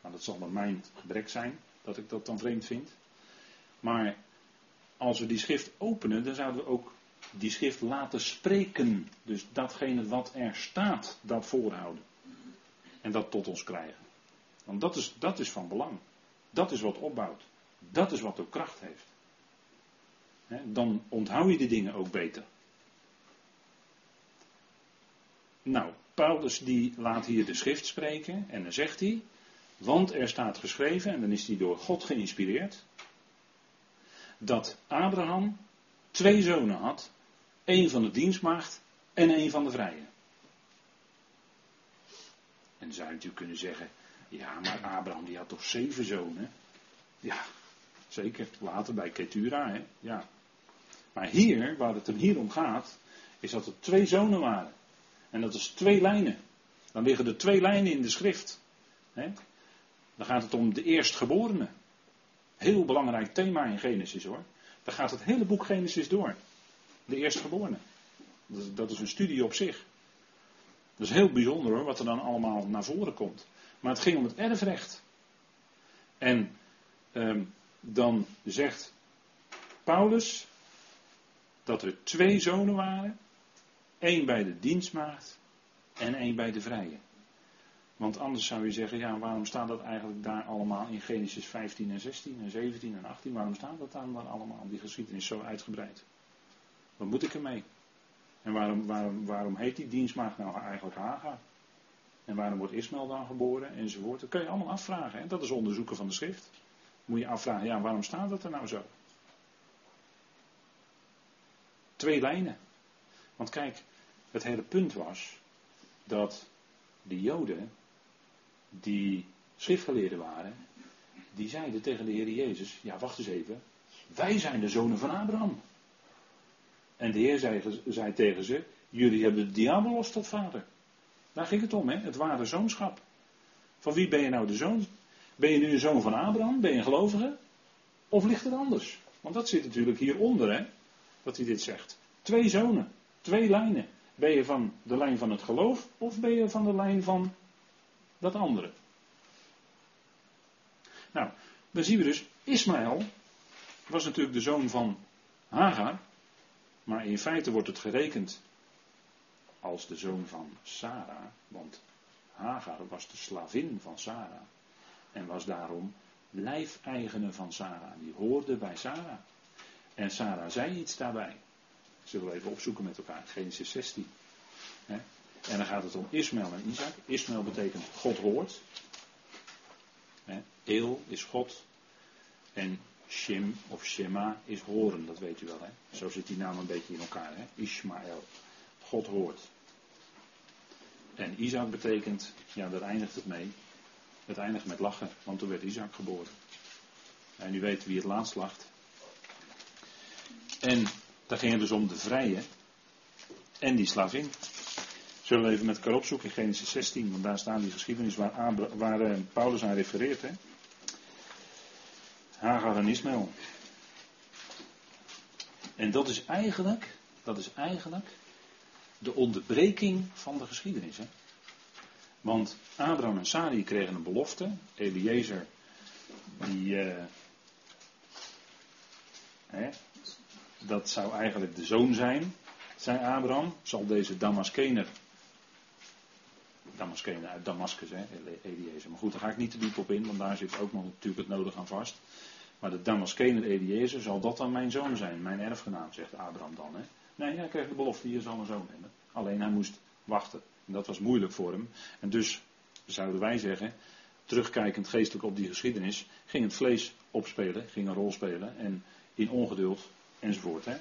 Nou, dat zal dan mijn gebrek zijn dat ik dat dan vreemd vind. Maar als we die schrift openen, dan zouden we ook die schrift laten spreken. Dus datgene wat er staat, dat voorhouden. En dat tot ons krijgen. Want dat is, dat is van belang. Dat is wat opbouwt. Dat is wat ook kracht heeft dan onthoud je de dingen ook beter. Nou, Paulus die laat hier de schrift spreken en dan zegt hij, want er staat geschreven, en dan is hij door God geïnspireerd, dat Abraham twee zonen had, één van de dienstmaagd en één van de vrije. En dan zou je natuurlijk kunnen zeggen, ja, maar Abraham die had toch zeven zonen? Ja, zeker, later bij Ketura, hè? ja. Maar hier, waar het hem hier om gaat, is dat er twee zonen waren. En dat is twee lijnen. Dan liggen er twee lijnen in de schrift. Dan gaat het om de eerstgeborene. Heel belangrijk thema in Genesis hoor. Dan gaat het hele boek Genesis door. De eerstgeborene. Dat is een studie op zich. Dat is heel bijzonder hoor, wat er dan allemaal naar voren komt. Maar het ging om het erfrecht. En ehm, dan zegt Paulus, dat er twee zonen waren. één bij de dienstmaagd en één bij de vrije. Want anders zou je zeggen, ja, waarom staat dat eigenlijk daar allemaal in Genesis 15 en 16 en 17 en 18? Waarom staat dat dan daar allemaal, die geschiedenis zo uitgebreid? Wat moet ik ermee? En waarom, waarom, waarom heet die dienstmaagd nou eigenlijk Hagar? En waarom wordt Ismaël dan geboren? Enzovoort. Dat kun je allemaal afvragen. Hè? Dat is onderzoeken van de schrift. Moet je afvragen, ja, waarom staat dat er nou zo? Twee lijnen. Want kijk, het hele punt was dat de Joden, die schriftgeleerden waren, die zeiden tegen de Heer Jezus: Ja, wacht eens even, wij zijn de zonen van Abraham. En de Heer zei, zei tegen ze: Jullie hebben de diabolos tot vader. Daar ging het om, hè? het ware zoonschap. Van wie ben je nou de zoon? Ben je nu een zoon van Abraham? Ben je een gelovige? Of ligt het anders? Want dat zit natuurlijk hieronder, hè? dat hij dit zegt. Twee zonen, twee lijnen. Ben je van de lijn van het geloof of ben je van de lijn van dat andere? Nou, dan zien we dus, Ismaël was natuurlijk de zoon van Hagar, maar in feite wordt het gerekend als de zoon van Sarah, want Hagar was de slavin van Sarah en was daarom lijfeigene van Sarah. Die hoorde bij Sarah. En Sarah zei iets daarbij. Zullen we even opzoeken met elkaar. Genesis 16. En dan gaat het om Ismaël en Isaac. Ismaël betekent God hoort. Eel is God. En Shem of Shema is horen, dat weet u wel. Zo zit die naam een beetje in elkaar. Hè? Ismaël. God hoort. En Isaac betekent, ja daar eindigt het mee. Het eindigt met lachen, want toen werd Isaac geboren. En u weet wie het laatst lacht. En daar ging het dus om de vrije en die slavin. Zullen we even met elkaar opzoeken in Genesis 16, want daar staan die geschiedenis waar, waar eh, Paulus aan refereert. Hè? Hagar en Ismaël. En dat is eigenlijk, dat is eigenlijk de onderbreking van de geschiedenis. Hè? Want Abraham en Sari kregen een belofte. Eliezer, die. Uh, hè, dat zou eigenlijk de zoon zijn, zei Abraham. Zal deze Damaskener. Damaskener uit Damascus, hè, Eliezer. Maar goed, daar ga ik niet te diep op in, want daar zit ook nog natuurlijk het nodig aan vast. Maar de Damaskener Eliezer, zal dat dan mijn zoon zijn, mijn erfgenaam, zegt Abraham dan. Hè? Nee, hij kreeg de belofte, je zal een zoon hebben. Alleen hij moest wachten. En dat was moeilijk voor hem. En dus zouden wij zeggen, terugkijkend geestelijk op die geschiedenis, ging het vlees opspelen, ging een rol spelen. En in ongeduld enzovoort. Hè.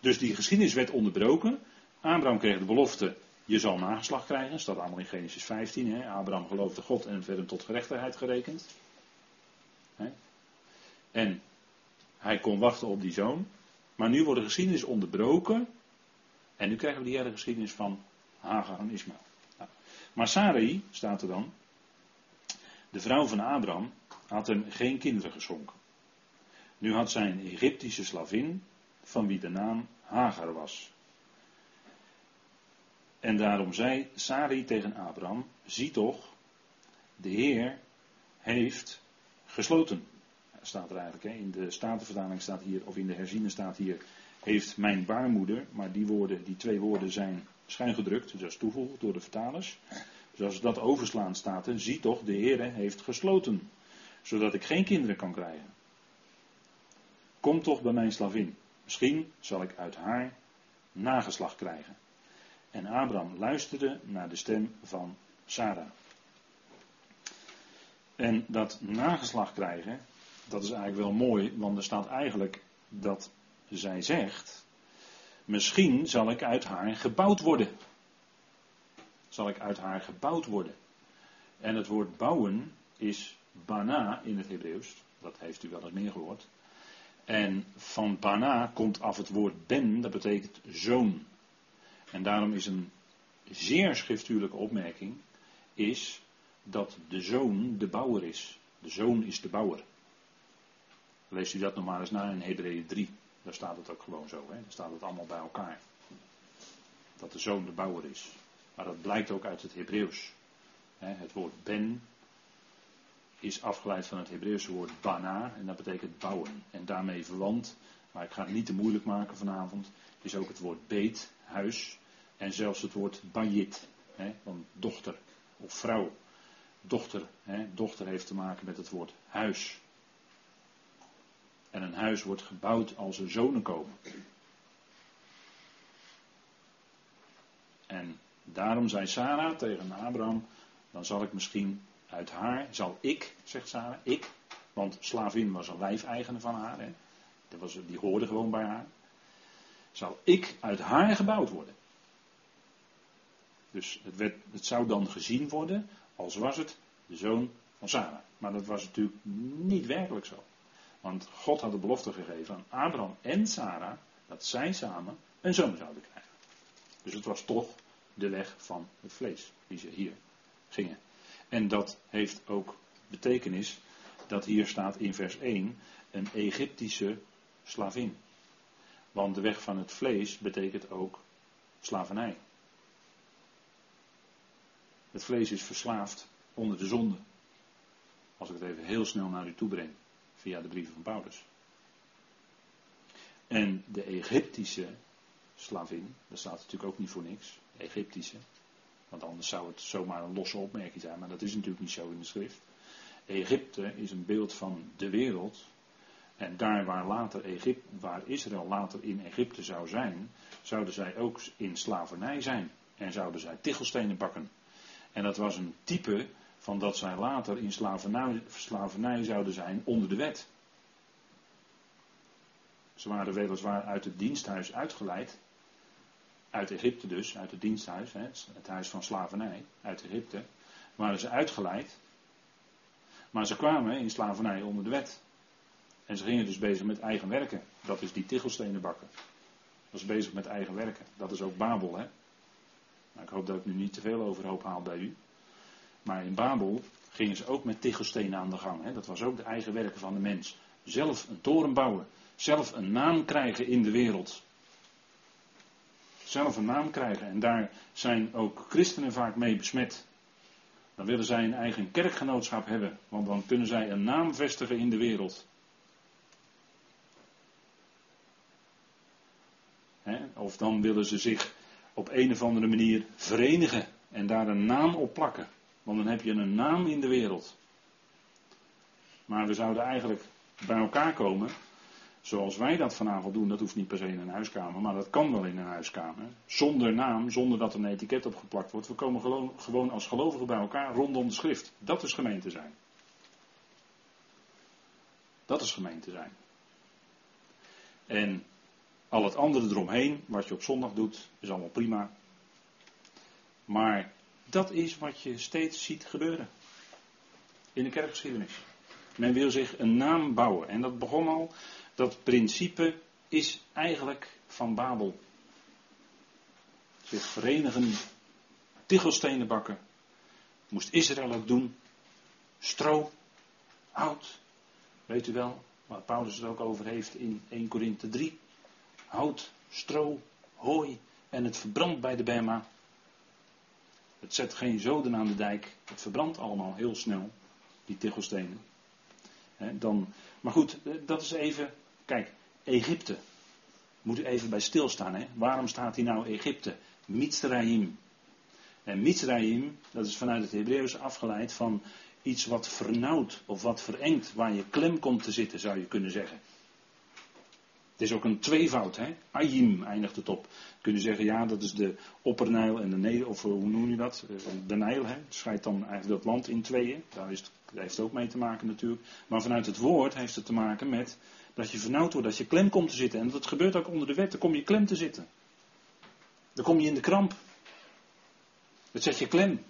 Dus die geschiedenis werd onderbroken. Abraham kreeg de belofte, je zal nageslag krijgen. Dat staat allemaal in Genesis 15. Hè. Abraham geloofde God en werd hem tot gerechtigheid gerekend. Hè. En hij kon wachten op die zoon. Maar nu wordt de geschiedenis onderbroken. En nu krijgen we die hele geschiedenis van Hagar en Ismaël. Maar Sarai, staat er dan, de vrouw van Abraham, had hem geen kinderen geschonken. Nu had zij een Egyptische slavin, van wie de naam Hagar was. En daarom zei Sari tegen Abraham: Zie toch, de Heer heeft gesloten. Staat er eigenlijk, hè? in de Statenvertaling staat hier, of in de herziene staat hier, heeft mijn baarmoeder, maar die, woorden, die twee woorden zijn schuingedrukt, dus dat is toegevoegd door de vertalers. Dus als dat overslaan staat er, zie toch, de Heer heeft gesloten, zodat ik geen kinderen kan krijgen. Kom toch bij mijn slavin. Misschien zal ik uit haar nageslag krijgen. En Abraham luisterde naar de stem van Sarah. En dat nageslag krijgen, dat is eigenlijk wel mooi, want er staat eigenlijk dat zij zegt: Misschien zal ik uit haar gebouwd worden. Zal ik uit haar gebouwd worden. En het woord bouwen is bana in het Hebreeuws. Dat heeft u wel eens meer gehoord. En van Bana komt af het woord ben, dat betekent zoon. En daarom is een zeer schriftuurlijke opmerking, is dat de zoon de bouwer is. De zoon is de bouwer. Leest u dat nog maar eens na in Hebreeën 3. Daar staat het ook gewoon zo. Hè? Daar staat het allemaal bij elkaar. Dat de zoon de bouwer is. Maar dat blijkt ook uit het Hebreeuws. Het woord ben is afgeleid van het Hebreeuwse woord bana en dat betekent bouwen. En daarmee verwant, maar ik ga het niet te moeilijk maken vanavond, is ook het woord beet, huis en zelfs het woord bayit, van dochter of vrouw. Dochter, hè, dochter heeft te maken met het woord huis. En een huis wordt gebouwd als er zonen komen. En daarom zei Sarah tegen Abraham: dan zal ik misschien uit haar zal ik, zegt Sarah, ik, want slavin was een lijfeigene van haar, hè, dat was, die hoorde gewoon bij haar, zal ik uit haar gebouwd worden. Dus het, werd, het zou dan gezien worden als was het de zoon van Sarah. Maar dat was natuurlijk niet werkelijk zo. Want God had de belofte gegeven aan Abraham en Sarah dat zij samen een zoon zouden krijgen. Dus het was toch de weg van het vlees die ze hier gingen. En dat heeft ook betekenis dat hier staat in vers 1 een Egyptische slavin. Want de weg van het vlees betekent ook Slavernij. Het vlees is verslaafd onder de zonde. Als ik het even heel snel naar u toe breng, via de brieven van Paulus. En de Egyptische slavin, dat staat natuurlijk ook niet voor niks, Egyptische. Want anders zou het zomaar een losse opmerking zijn, maar dat is natuurlijk niet zo in de schrift. Egypte is een beeld van de wereld. En daar waar, later Egypte, waar Israël later in Egypte zou zijn, zouden zij ook in slavernij zijn. En zouden zij tichelstenen bakken. En dat was een type van dat zij later in slavernij, zouden zijn onder de wet. Ze waren weliswaar uit het diensthuis uitgeleid. Uit Egypte dus, uit het diensthuis, het huis van slavernij, uit Egypte. Waren ze uitgeleid. Maar ze kwamen in slavernij onder de wet. En ze gingen dus bezig met eigen werken. Dat is die tichelstenen bakken. Dat is bezig met eigen werken. Dat is ook Babel, hè. Nou, ik hoop dat ik nu niet te veel overhoop haal bij u. Maar in Babel gingen ze ook met tichelstenen aan de gang. Hè. Dat was ook de eigen werken van de mens. Zelf een toren bouwen. Zelf een naam krijgen in de wereld. Zelf een naam krijgen. En daar zijn ook christenen vaak mee besmet. Dan willen zij een eigen kerkgenootschap hebben. Want dan kunnen zij een naam vestigen in de wereld. Of dan willen ze zich op een of andere manier verenigen en daar een naam op plakken. Want dan heb je een naam in de wereld. Maar we zouden eigenlijk bij elkaar komen, zoals wij dat vanavond doen, dat hoeft niet per se in een huiskamer, maar dat kan wel in een huiskamer. Zonder naam, zonder dat er een etiket op geplakt wordt. We komen gewoon als gelovigen bij elkaar rondom de schrift. Dat is gemeente zijn. Dat is gemeente zijn. En al het andere eromheen, wat je op zondag doet, is allemaal prima. Maar dat is wat je steeds ziet gebeuren. In de kerkgeschiedenis. Men wil zich een naam bouwen. En dat begon al. Dat principe is eigenlijk van Babel. Zich verenigen. Tichelstenen bakken. Moest Israël ook doen. Stro. Hout. Weet u wel. Waar Paulus het ook over heeft in 1 Korinthe 3 hout, stro, hooi en het verbrandt bij de Bema. Het zet geen zoden aan de dijk. Het verbrandt allemaal heel snel, die tichelstenen. dan, maar goed, eh, dat is even. Kijk, Egypte. Moet u even bij stilstaan. Waarom staat hier nou Egypte? Mitzrayim. En Mitzrayim, dat is vanuit het Hebreeuws afgeleid van iets wat vernauwt of wat verengt, waar je klem komt te zitten, zou je kunnen zeggen. Het is ook een tweevoud, hè? Ayim eindigt het op. Kun je zeggen, ja, dat is de Oppernijl en de Nijl, of hoe noem je dat? Eh, de Nijl, hè? Scheidt dan eigenlijk dat land in tweeën. Daar, is heeft het ook mee te maken natuurlijk. Maar vanuit het woord heeft het te maken met dat je vernauwd wordt, dat je klem komt te zitten. En dat gebeurt ook onder de wet, dan kom je klem te zitten. Dan kom je in de kramp. Dat zet je klem.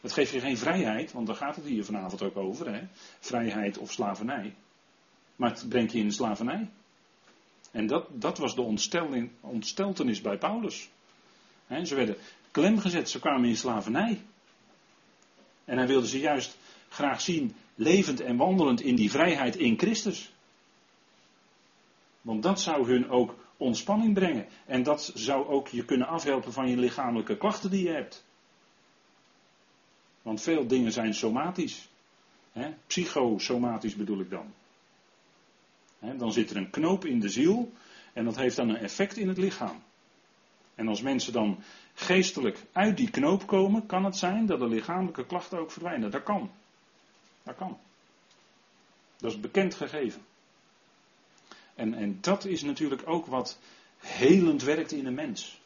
Dat geeft je geen vrijheid, want daar gaat het hier vanavond ook over, hè? Vrijheid of slavernij. Maar het brengt je in de slavernij. En dat, dat was de ontsteltenis bij Paulus. ze werden klemgezet, ze kwamen in slavernij. En hij wilde ze juist graag zien levend en wandelend in die vrijheid in Christus. Want dat zou hun ook ontspanning brengen. En dat zou ook je kunnen afhelpen van je lichamelijke klachten die je hebt. Want veel dingen zijn somatisch. psychosomatisch bedoel ik dan dan zit er een knoop in de ziel en dat heeft dan een effect in het lichaam. En als mensen dan geestelijk uit die knoop komen, kan het zijn dat de lichamelijke klachten ook verdwijnen. Dat kan. Dat kan. Dat is bekend gegeven. En, en dat is natuurlijk ook wat helend werkt in een mens.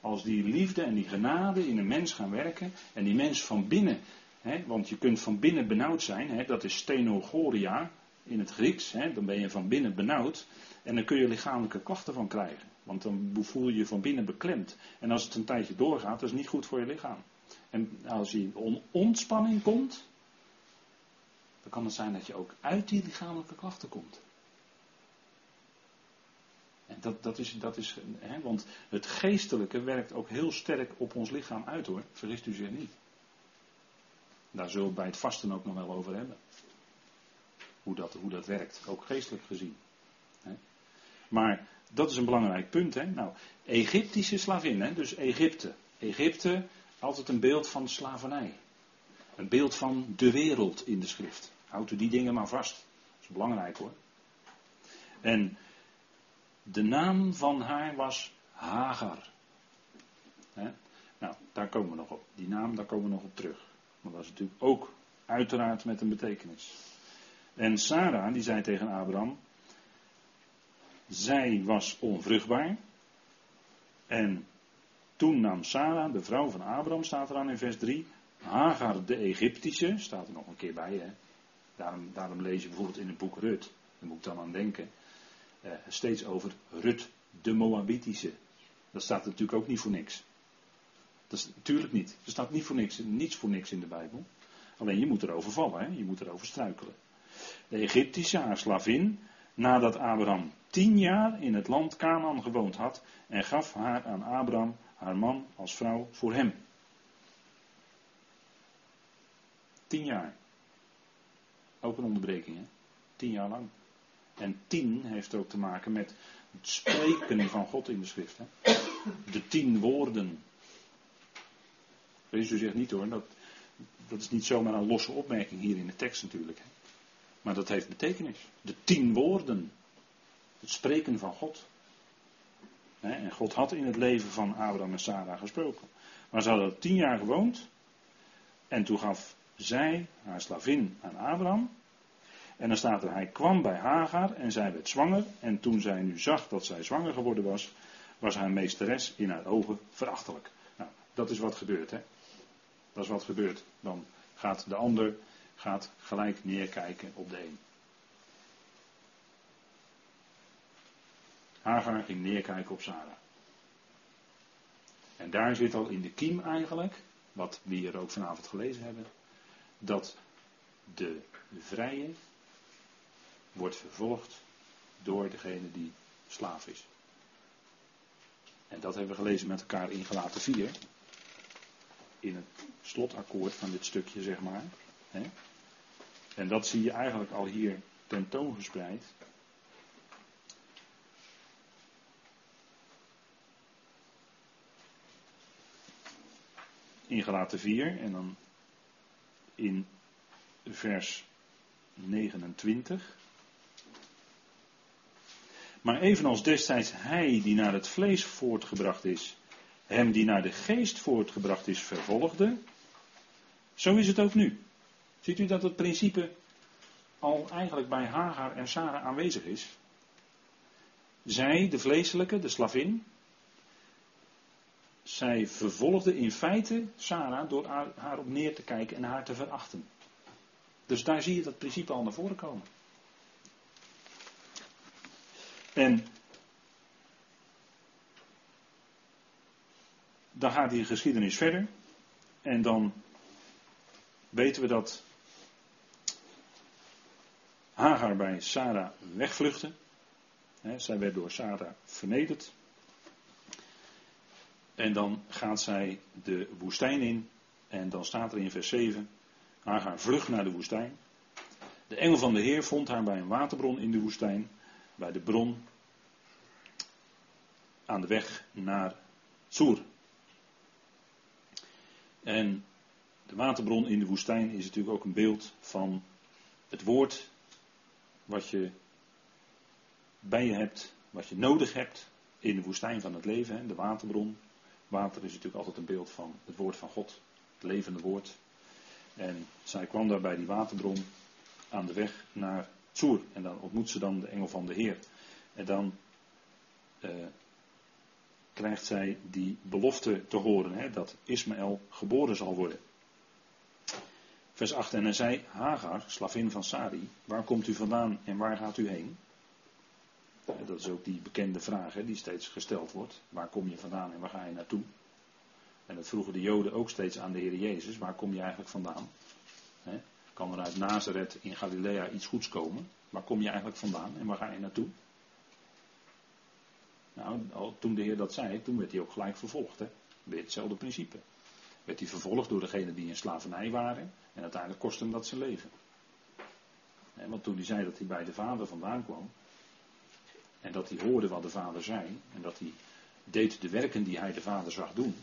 Als die liefde en die genade in een mens gaan werken en die mens van binnen, hè, want je kunt van binnen benauwd zijn, hè, dat is stenogoria, in het Grieks, hè, dan ben je van binnen benauwd en dan kun je lichamelijke klachten van krijgen. Want dan voel je je van binnen beklemd. En als het een tijdje doorgaat, dat is niet goed voor je lichaam. En als je in ontspanning komt, dan kan het zijn dat je ook uit die lichamelijke klachten komt. En dat, dat is, dat is hè, want het geestelijke werkt ook heel sterk op ons lichaam uit hoor, vergist u zich niet. Daar zullen we bij het vasten ook nog wel over hebben hoe dat, hoe dat werkt, ook geestelijk gezien. Maar dat is een belangrijk punt. Hè? Nou, Egyptische slavin, hè? dus Egypte. Egypte, altijd een beeld van slavernij. Een beeld van de wereld in de schrift. Houdt u die dingen maar vast. Dat is belangrijk hoor. En de naam van haar was Hagar. Hè? Nou, daar komen we nog op. Die naam, daar komen we nog op terug. Maar dat is natuurlijk ook uiteraard met een betekenis. En Sarah, die zei tegen Abraham, zij was onvruchtbaar. En toen nam Sarah, de vrouw van Abraham, staat er aan in vers 3, Hagar de Egyptische, staat er nog een keer bij, hè. Daarom, daarom lees je bijvoorbeeld in het boek Rut, daar moet ik dan aan denken, eh, steeds over Rut de Moabitische. Dat staat natuurlijk ook niet voor niks. Dat is natuurlijk niet. Er staat niet voor niks, niets voor niks in de Bijbel. Alleen je moet erover vallen, hè? je moet erover struikelen. De Egyptische, haar slavin, nadat Abraham tien jaar in het land Canaan gewoond had en gaf haar aan Abraham, haar man, als vrouw voor hem. Tien jaar. Ook een onderbreking, hè? Tien jaar lang. En tien heeft ook te maken met het spreken van God in de schrift. Hè? De tien woorden. U zegt niet hoor, dat, dat is niet zomaar een losse opmerking hier in de tekst natuurlijk. Hè? Maar dat heeft betekenis. De tien woorden. Het spreken van God. En God had in het leven van Abraham en Sarah gesproken. Maar ze hadden tien jaar gewoond. En toen gaf zij haar slavin aan Abraham. En dan staat er, hij kwam bij Hagar en zij werd zwanger. En toen zij nu zag dat zij zwanger geworden was, was haar meesteres in haar ogen verachtelijk. Nou, dat is wat gebeurt, hè. Dat is wat gebeurt. Dan gaat de ander gaat gelijk neerkijken op de een. Hagar ging neerkijken op Sarah. En daar zit al in de kiem eigenlijk, wat we hier ook vanavond gelezen hebben, dat de vrije wordt vervolgd door degene die slaaf is. En dat hebben we gelezen met elkaar in gelaten 4. In het slotakkoord van dit stukje, zeg maar. En dat zie je eigenlijk al hier tentoongespreid. In gelaten 4 en dan in vers 29. Maar evenals destijds hij die naar het vlees voortgebracht is, hem die naar de geest voortgebracht is, vervolgde, zo is het ook nu. Ziet u dat het principe al eigenlijk bij Hagar en Sarah aanwezig is? Zij, de vleeselijke, de slavin, zij vervolgde in feite Sarah door haar op neer te kijken en haar te verachten. Dus daar zie je dat principe al naar voren komen. En dan gaat die geschiedenis verder. En dan weten we dat Hagar bij Sarah wegvluchtte. zij werd door Sarah vernederd. En dan gaat zij de woestijn in. En dan staat er in vers 7. Hagar vlucht naar de woestijn. De engel van de Heer vond haar bij een waterbron in de woestijn. Bij de bron aan de weg naar Soer. En de waterbron in de woestijn is natuurlijk ook een beeld van het woord wat je bij je hebt, wat je nodig hebt in de woestijn van het leven, de waterbron. Water is natuurlijk altijd een beeld van het woord van God, het levende woord. En zij kwam daar bij die waterbron aan de weg naar Tsoer. En dan ontmoet ze dan de engel van de Heer. En dan eh, krijgt zij die belofte te horen, hè, dat Ismaël geboren zal worden. Vers 8. En hij zei, Hagar, slavin van Sari, waar komt u vandaan en waar gaat u heen? Dat is ook die bekende vraag hè, die steeds gesteld wordt. Waar kom je vandaan en waar ga je naartoe? En dat vroegen de Joden ook steeds aan de Heer Jezus. Waar kom je eigenlijk vandaan? Kan er uit Nazareth in Galilea iets goeds komen? Waar kom je eigenlijk vandaan en waar ga je naartoe? Nou, toen de Heer dat zei, toen werd hij ook gelijk vervolgd. Hè? Hetzelfde principe. Werd hij vervolgd door degenen die in slavernij waren. En uiteindelijk kostte hem dat zijn leven. want toen hij zei dat hij bij de vader vandaan kwam. En dat hij hoorde wat de vader zei. En dat hij deed de werken die hij de vader zag doen.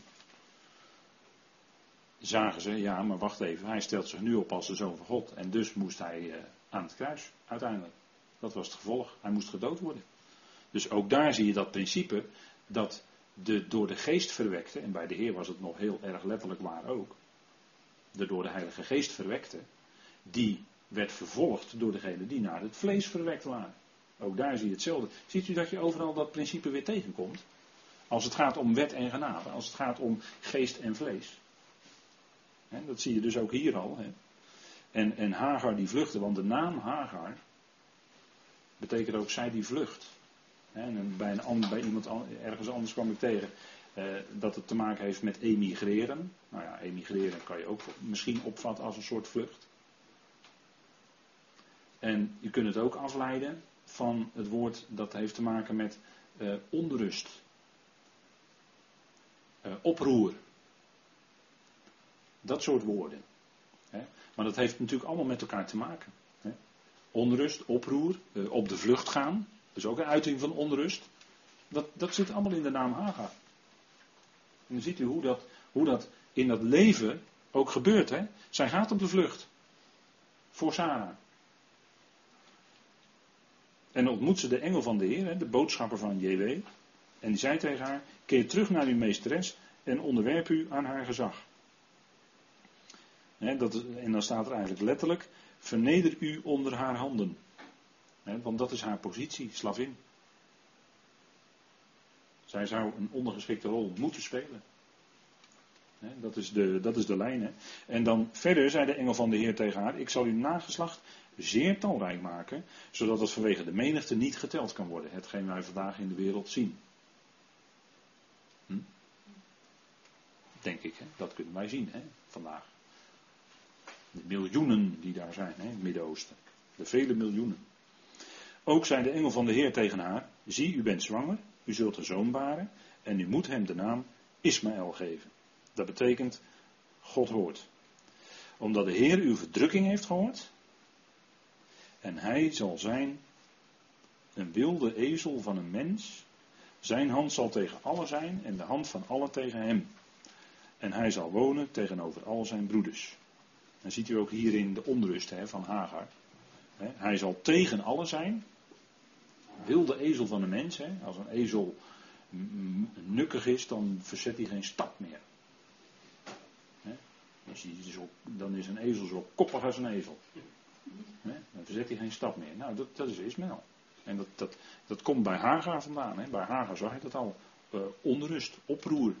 Zagen ze, ja, maar wacht even, hij stelt zich nu op als de zoon van God. En dus moest hij eh, aan het kruis, uiteindelijk. Dat was het gevolg. Hij moest gedood worden. Dus ook daar zie je dat principe dat de door de geest verwekte, en bij de Heer was het nog heel erg letterlijk waar ook, de door de Heilige Geest verwekte, die werd vervolgd door degene die naar het vlees verwekt waren. Ook daar zie je hetzelfde. Ziet u dat je overal dat principe weer tegenkomt? Als het gaat om wet en genade, als het gaat om geest en vlees. dat zie je dus ook hier al. En, en Hagar die vluchtte, want de naam Hagar betekent ook zij die vlucht. En bij, een, bij iemand ergens anders kwam ik tegen eh, dat het te maken heeft met emigreren. Nou ja, emigreren kan je ook misschien opvatten als een soort vlucht. En je kunt het ook afleiden van het woord dat heeft te maken met uh, onrust, uh, oproer. Dat soort woorden. Hè. Maar dat heeft natuurlijk allemaal met elkaar te maken. Hè. Onrust, oproer, uh, op de vlucht gaan. Is ook een uiting van onrust. Dat, dat zit allemaal in de naam Hagar. En dan ziet u hoe dat, hoe dat in dat leven ook gebeurt. Hè? Zij gaat op de vlucht. Voor Sarah. En ontmoet ze de engel van de Heer, de boodschapper van JW. En die zei tegen haar: Keer terug naar uw meesteres en onderwerp u aan haar gezag. dat, en dan staat er eigenlijk letterlijk: Verneder u onder haar handen. Want dat is haar positie, slavin. Zij zou een ondergeschikte rol moeten spelen. dat, is de, dat is de lijn. En dan verder zei de engel van de Heer tegen haar: Ik zal uw nageslacht zeer talrijk maken, zodat het vanwege de menigte niet geteld kan worden. Hetgeen wij vandaag in de wereld zien. Hm? Denk ik, dat kunnen wij zien vandaag. De miljoenen die daar zijn in het Midden-Oosten. De vele miljoenen. Ook zei de engel van de Heer tegen haar: Zie, u bent zwanger, u zult een zoon baren, en u moet hem de naam Ismaël geven. Dat betekent God hoort. Omdat de Heer uw verdrukking heeft gehoord, en hij zal zijn een wilde ezel van een mens. Zijn hand zal tegen alle zijn en de hand van alle tegen hem. En hij zal wonen tegenover al zijn broeders. Dan ziet u ook hierin de onrust hè, van Hagar. Hij zal tegen alle zijn. Wilde ezel van een mens. Hè. Als een ezel nukkig is, dan verzet hij geen stap meer. Dan is een ezel zo koppig als een ezel. Dan verzet hij geen stap meer. Nou, dat, dat is Ismaël. En dat, dat, dat komt bij Hagar vandaan. Hè. Bij Hagar zag je dat al. Uh, onrust, oproer.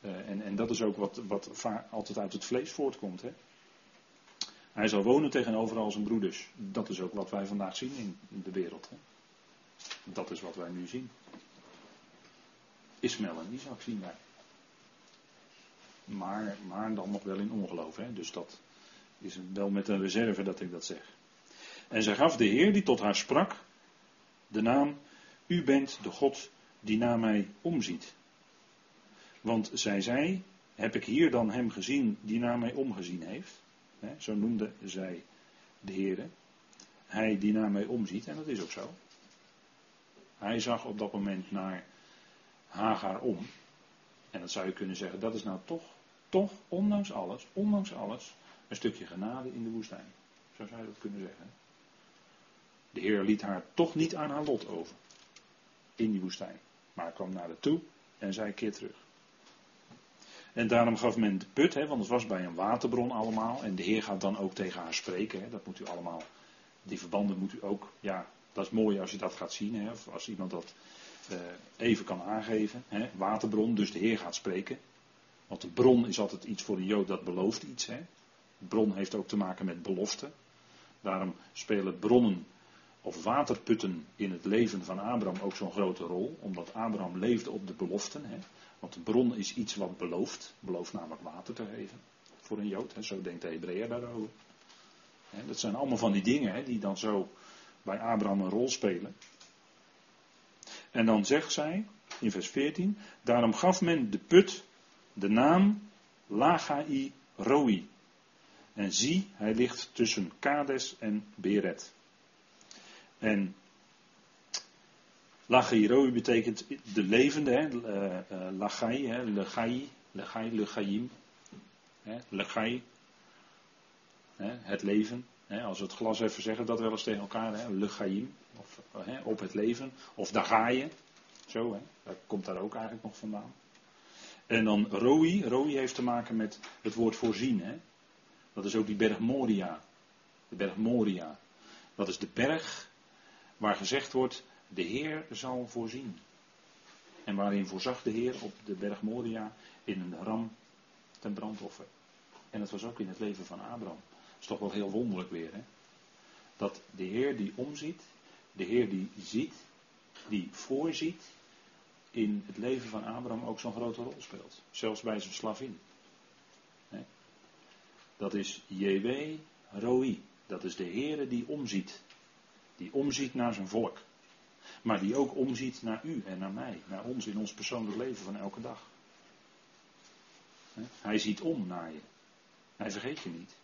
Uh, en, en dat is ook wat, wat altijd uit het vlees voortkomt. Hè. Hij zal wonen tegenover al zijn broeders. Dat is ook wat wij vandaag zien in de wereld. Hè. Dat is wat wij nu zien. Ismaël en Isaac zien. Maar, maar dan nog wel in ongeloof. Hè. Dus dat, is wel met een reserve dat ik dat zeg. En zij gaf de Heer die tot haar sprak de naam, U bent de God die naar mij omziet. Want zij zei, heb ik hier dan hem gezien die naar mij omgezien heeft? zo noemde zij de Heer. Hij die naar mij omziet, en dat is ook zo. Hij zag op dat moment naar Hagar om. En dat zou je kunnen zeggen, dat is nou toch, toch, ondanks alles, ondanks alles, een stukje genade in de woestijn. Zo zou je dat kunnen zeggen. De Heer liet haar toch niet aan haar lot over. In die woestijn. Maar kwam naar haar toe en zei keer terug. En daarom gaf men de put, hè, want het was bij een waterbron allemaal. En de Heer gaat dan ook tegen haar spreken. Hè, dat moet u allemaal, die verbanden moet u ook, ja, dat is mooi als je dat gaat zien. Hè, of als iemand dat uh, even kan aangeven. Hè, waterbron, dus de Heer gaat spreken. Want de bron is altijd iets voor een Jood dat belooft iets. Hè. Bron heeft ook te maken met belofte. Daarom spelen bronnen of waterputten in het leven van Abraham ook zo'n grote rol. Omdat Abraham leefde op de beloften. Hè. Want de bron is iets wat belooft. Belooft namelijk water te geven. Voor een Jood. Hè. Zo denkt de Hebreeër daarover. Dat zijn allemaal van die dingen hè, die dan zo bij Abraham een rol spelen. En dan zegt zij in vers 14. Daarom gaf men de put de naam Lagai Roi. En zie, hij ligt tussen Kades en Beret. En Lachairoi betekent de levende, hè, uh, uh, lachai, hè, legai, legai, het leven. Als we het glas even zeggen, dat wel eens tegen elkaar, hè, of op het leven, of dagaie, zo, hè, dat komt daar ook eigenlijk nog vandaan. En dan roi, roi heeft te maken met het woord voorzien. Dat is ook die berg Moria, de berg Moria. Dat is de berg waar gezegd wordt, de Heer zal voorzien. En waarin voorzag de Heer op de berg Moria in een ram ten brandoffer. En dat was ook in het leven van Abraham. Is toch wel heel wonderlijk weer, hè? Dat de Heer die omziet, de Heer die ziet, die voorziet, in het leven van Abraham ook zo'n grote rol speelt. Zelfs bij zijn slavin. Dat is JW Roi. Dat is de Heer die omziet. Die omziet naar zijn volk. Maar die ook omziet naar u en naar mij. Naar ons in ons persoonlijk leven van elke dag. Hij ziet om naar je. Hij vergeet je niet.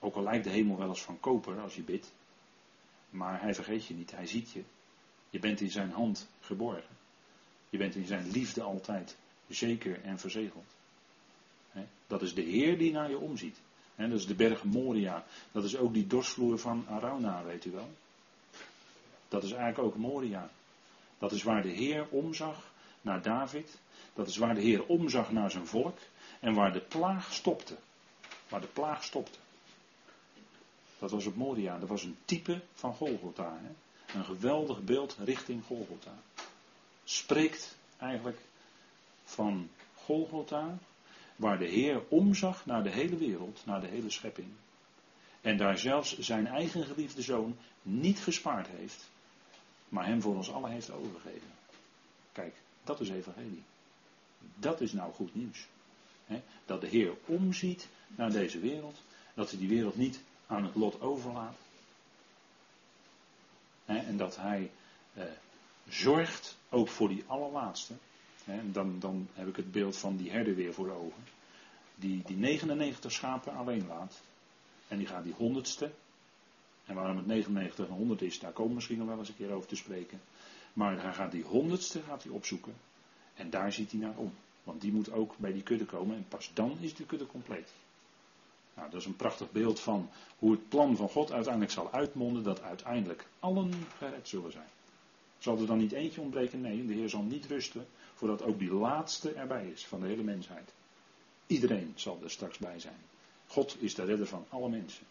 Ook al lijkt de hemel wel eens van koper als je bidt. Maar hij vergeet je niet. Hij ziet je. Je bent in zijn hand geborgen. Je bent in zijn liefde altijd zeker en verzegeld. Dat is de Heer die naar je omziet. dat is de berg Moria. Dat is ook die dorsvloer van Arauna, weet u wel. Dat is eigenlijk ook Moria. Dat is waar de Heer omzag naar David. Dat is waar de Heer omzag naar zijn volk. En waar de plaag stopte. Waar de plaag stopte. Dat was op Moria. Dat was een type van Golgotha. Hè? Een geweldig beeld richting Golgotha. Spreekt eigenlijk van Golgotha. Waar de Heer omzag naar de hele wereld, naar de hele schepping. En daar zelfs zijn eigen geliefde zoon niet gespaard heeft maar hem voor ons allen heeft overgegeven. Kijk, dat is evangelie. Dat is nou goed nieuws. dat de Heer omziet naar deze wereld, dat hij die wereld niet aan het lot overlaat. en dat hij eh, zorgt ook voor die allerlaatste. dan, dan heb ik het beeld van die herder weer voor de ogen. Die, die 99 schapen alleen laat. En die gaat die honderdste, en waarom het 99 en 100 is, daar komen we misschien nog wel eens een keer over te spreken. Maar hij gaat die honderdste gaat hij opzoeken. En daar ziet hij naar om. Want die moet ook bij die kudde komen. En pas dan is die kudde compleet. Nou, dat is een prachtig beeld van hoe het plan van God uiteindelijk zal uitmonden. Dat uiteindelijk allen gered zullen zijn. Zal er dan niet eentje ontbreken? Nee, de Heer zal niet rusten voordat ook die laatste erbij is van de hele mensheid. Iedereen zal er straks bij zijn. God is de redder van alle mensen.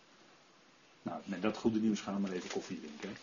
Nou, met dat goede nieuws gaan we maar even koffie drinken.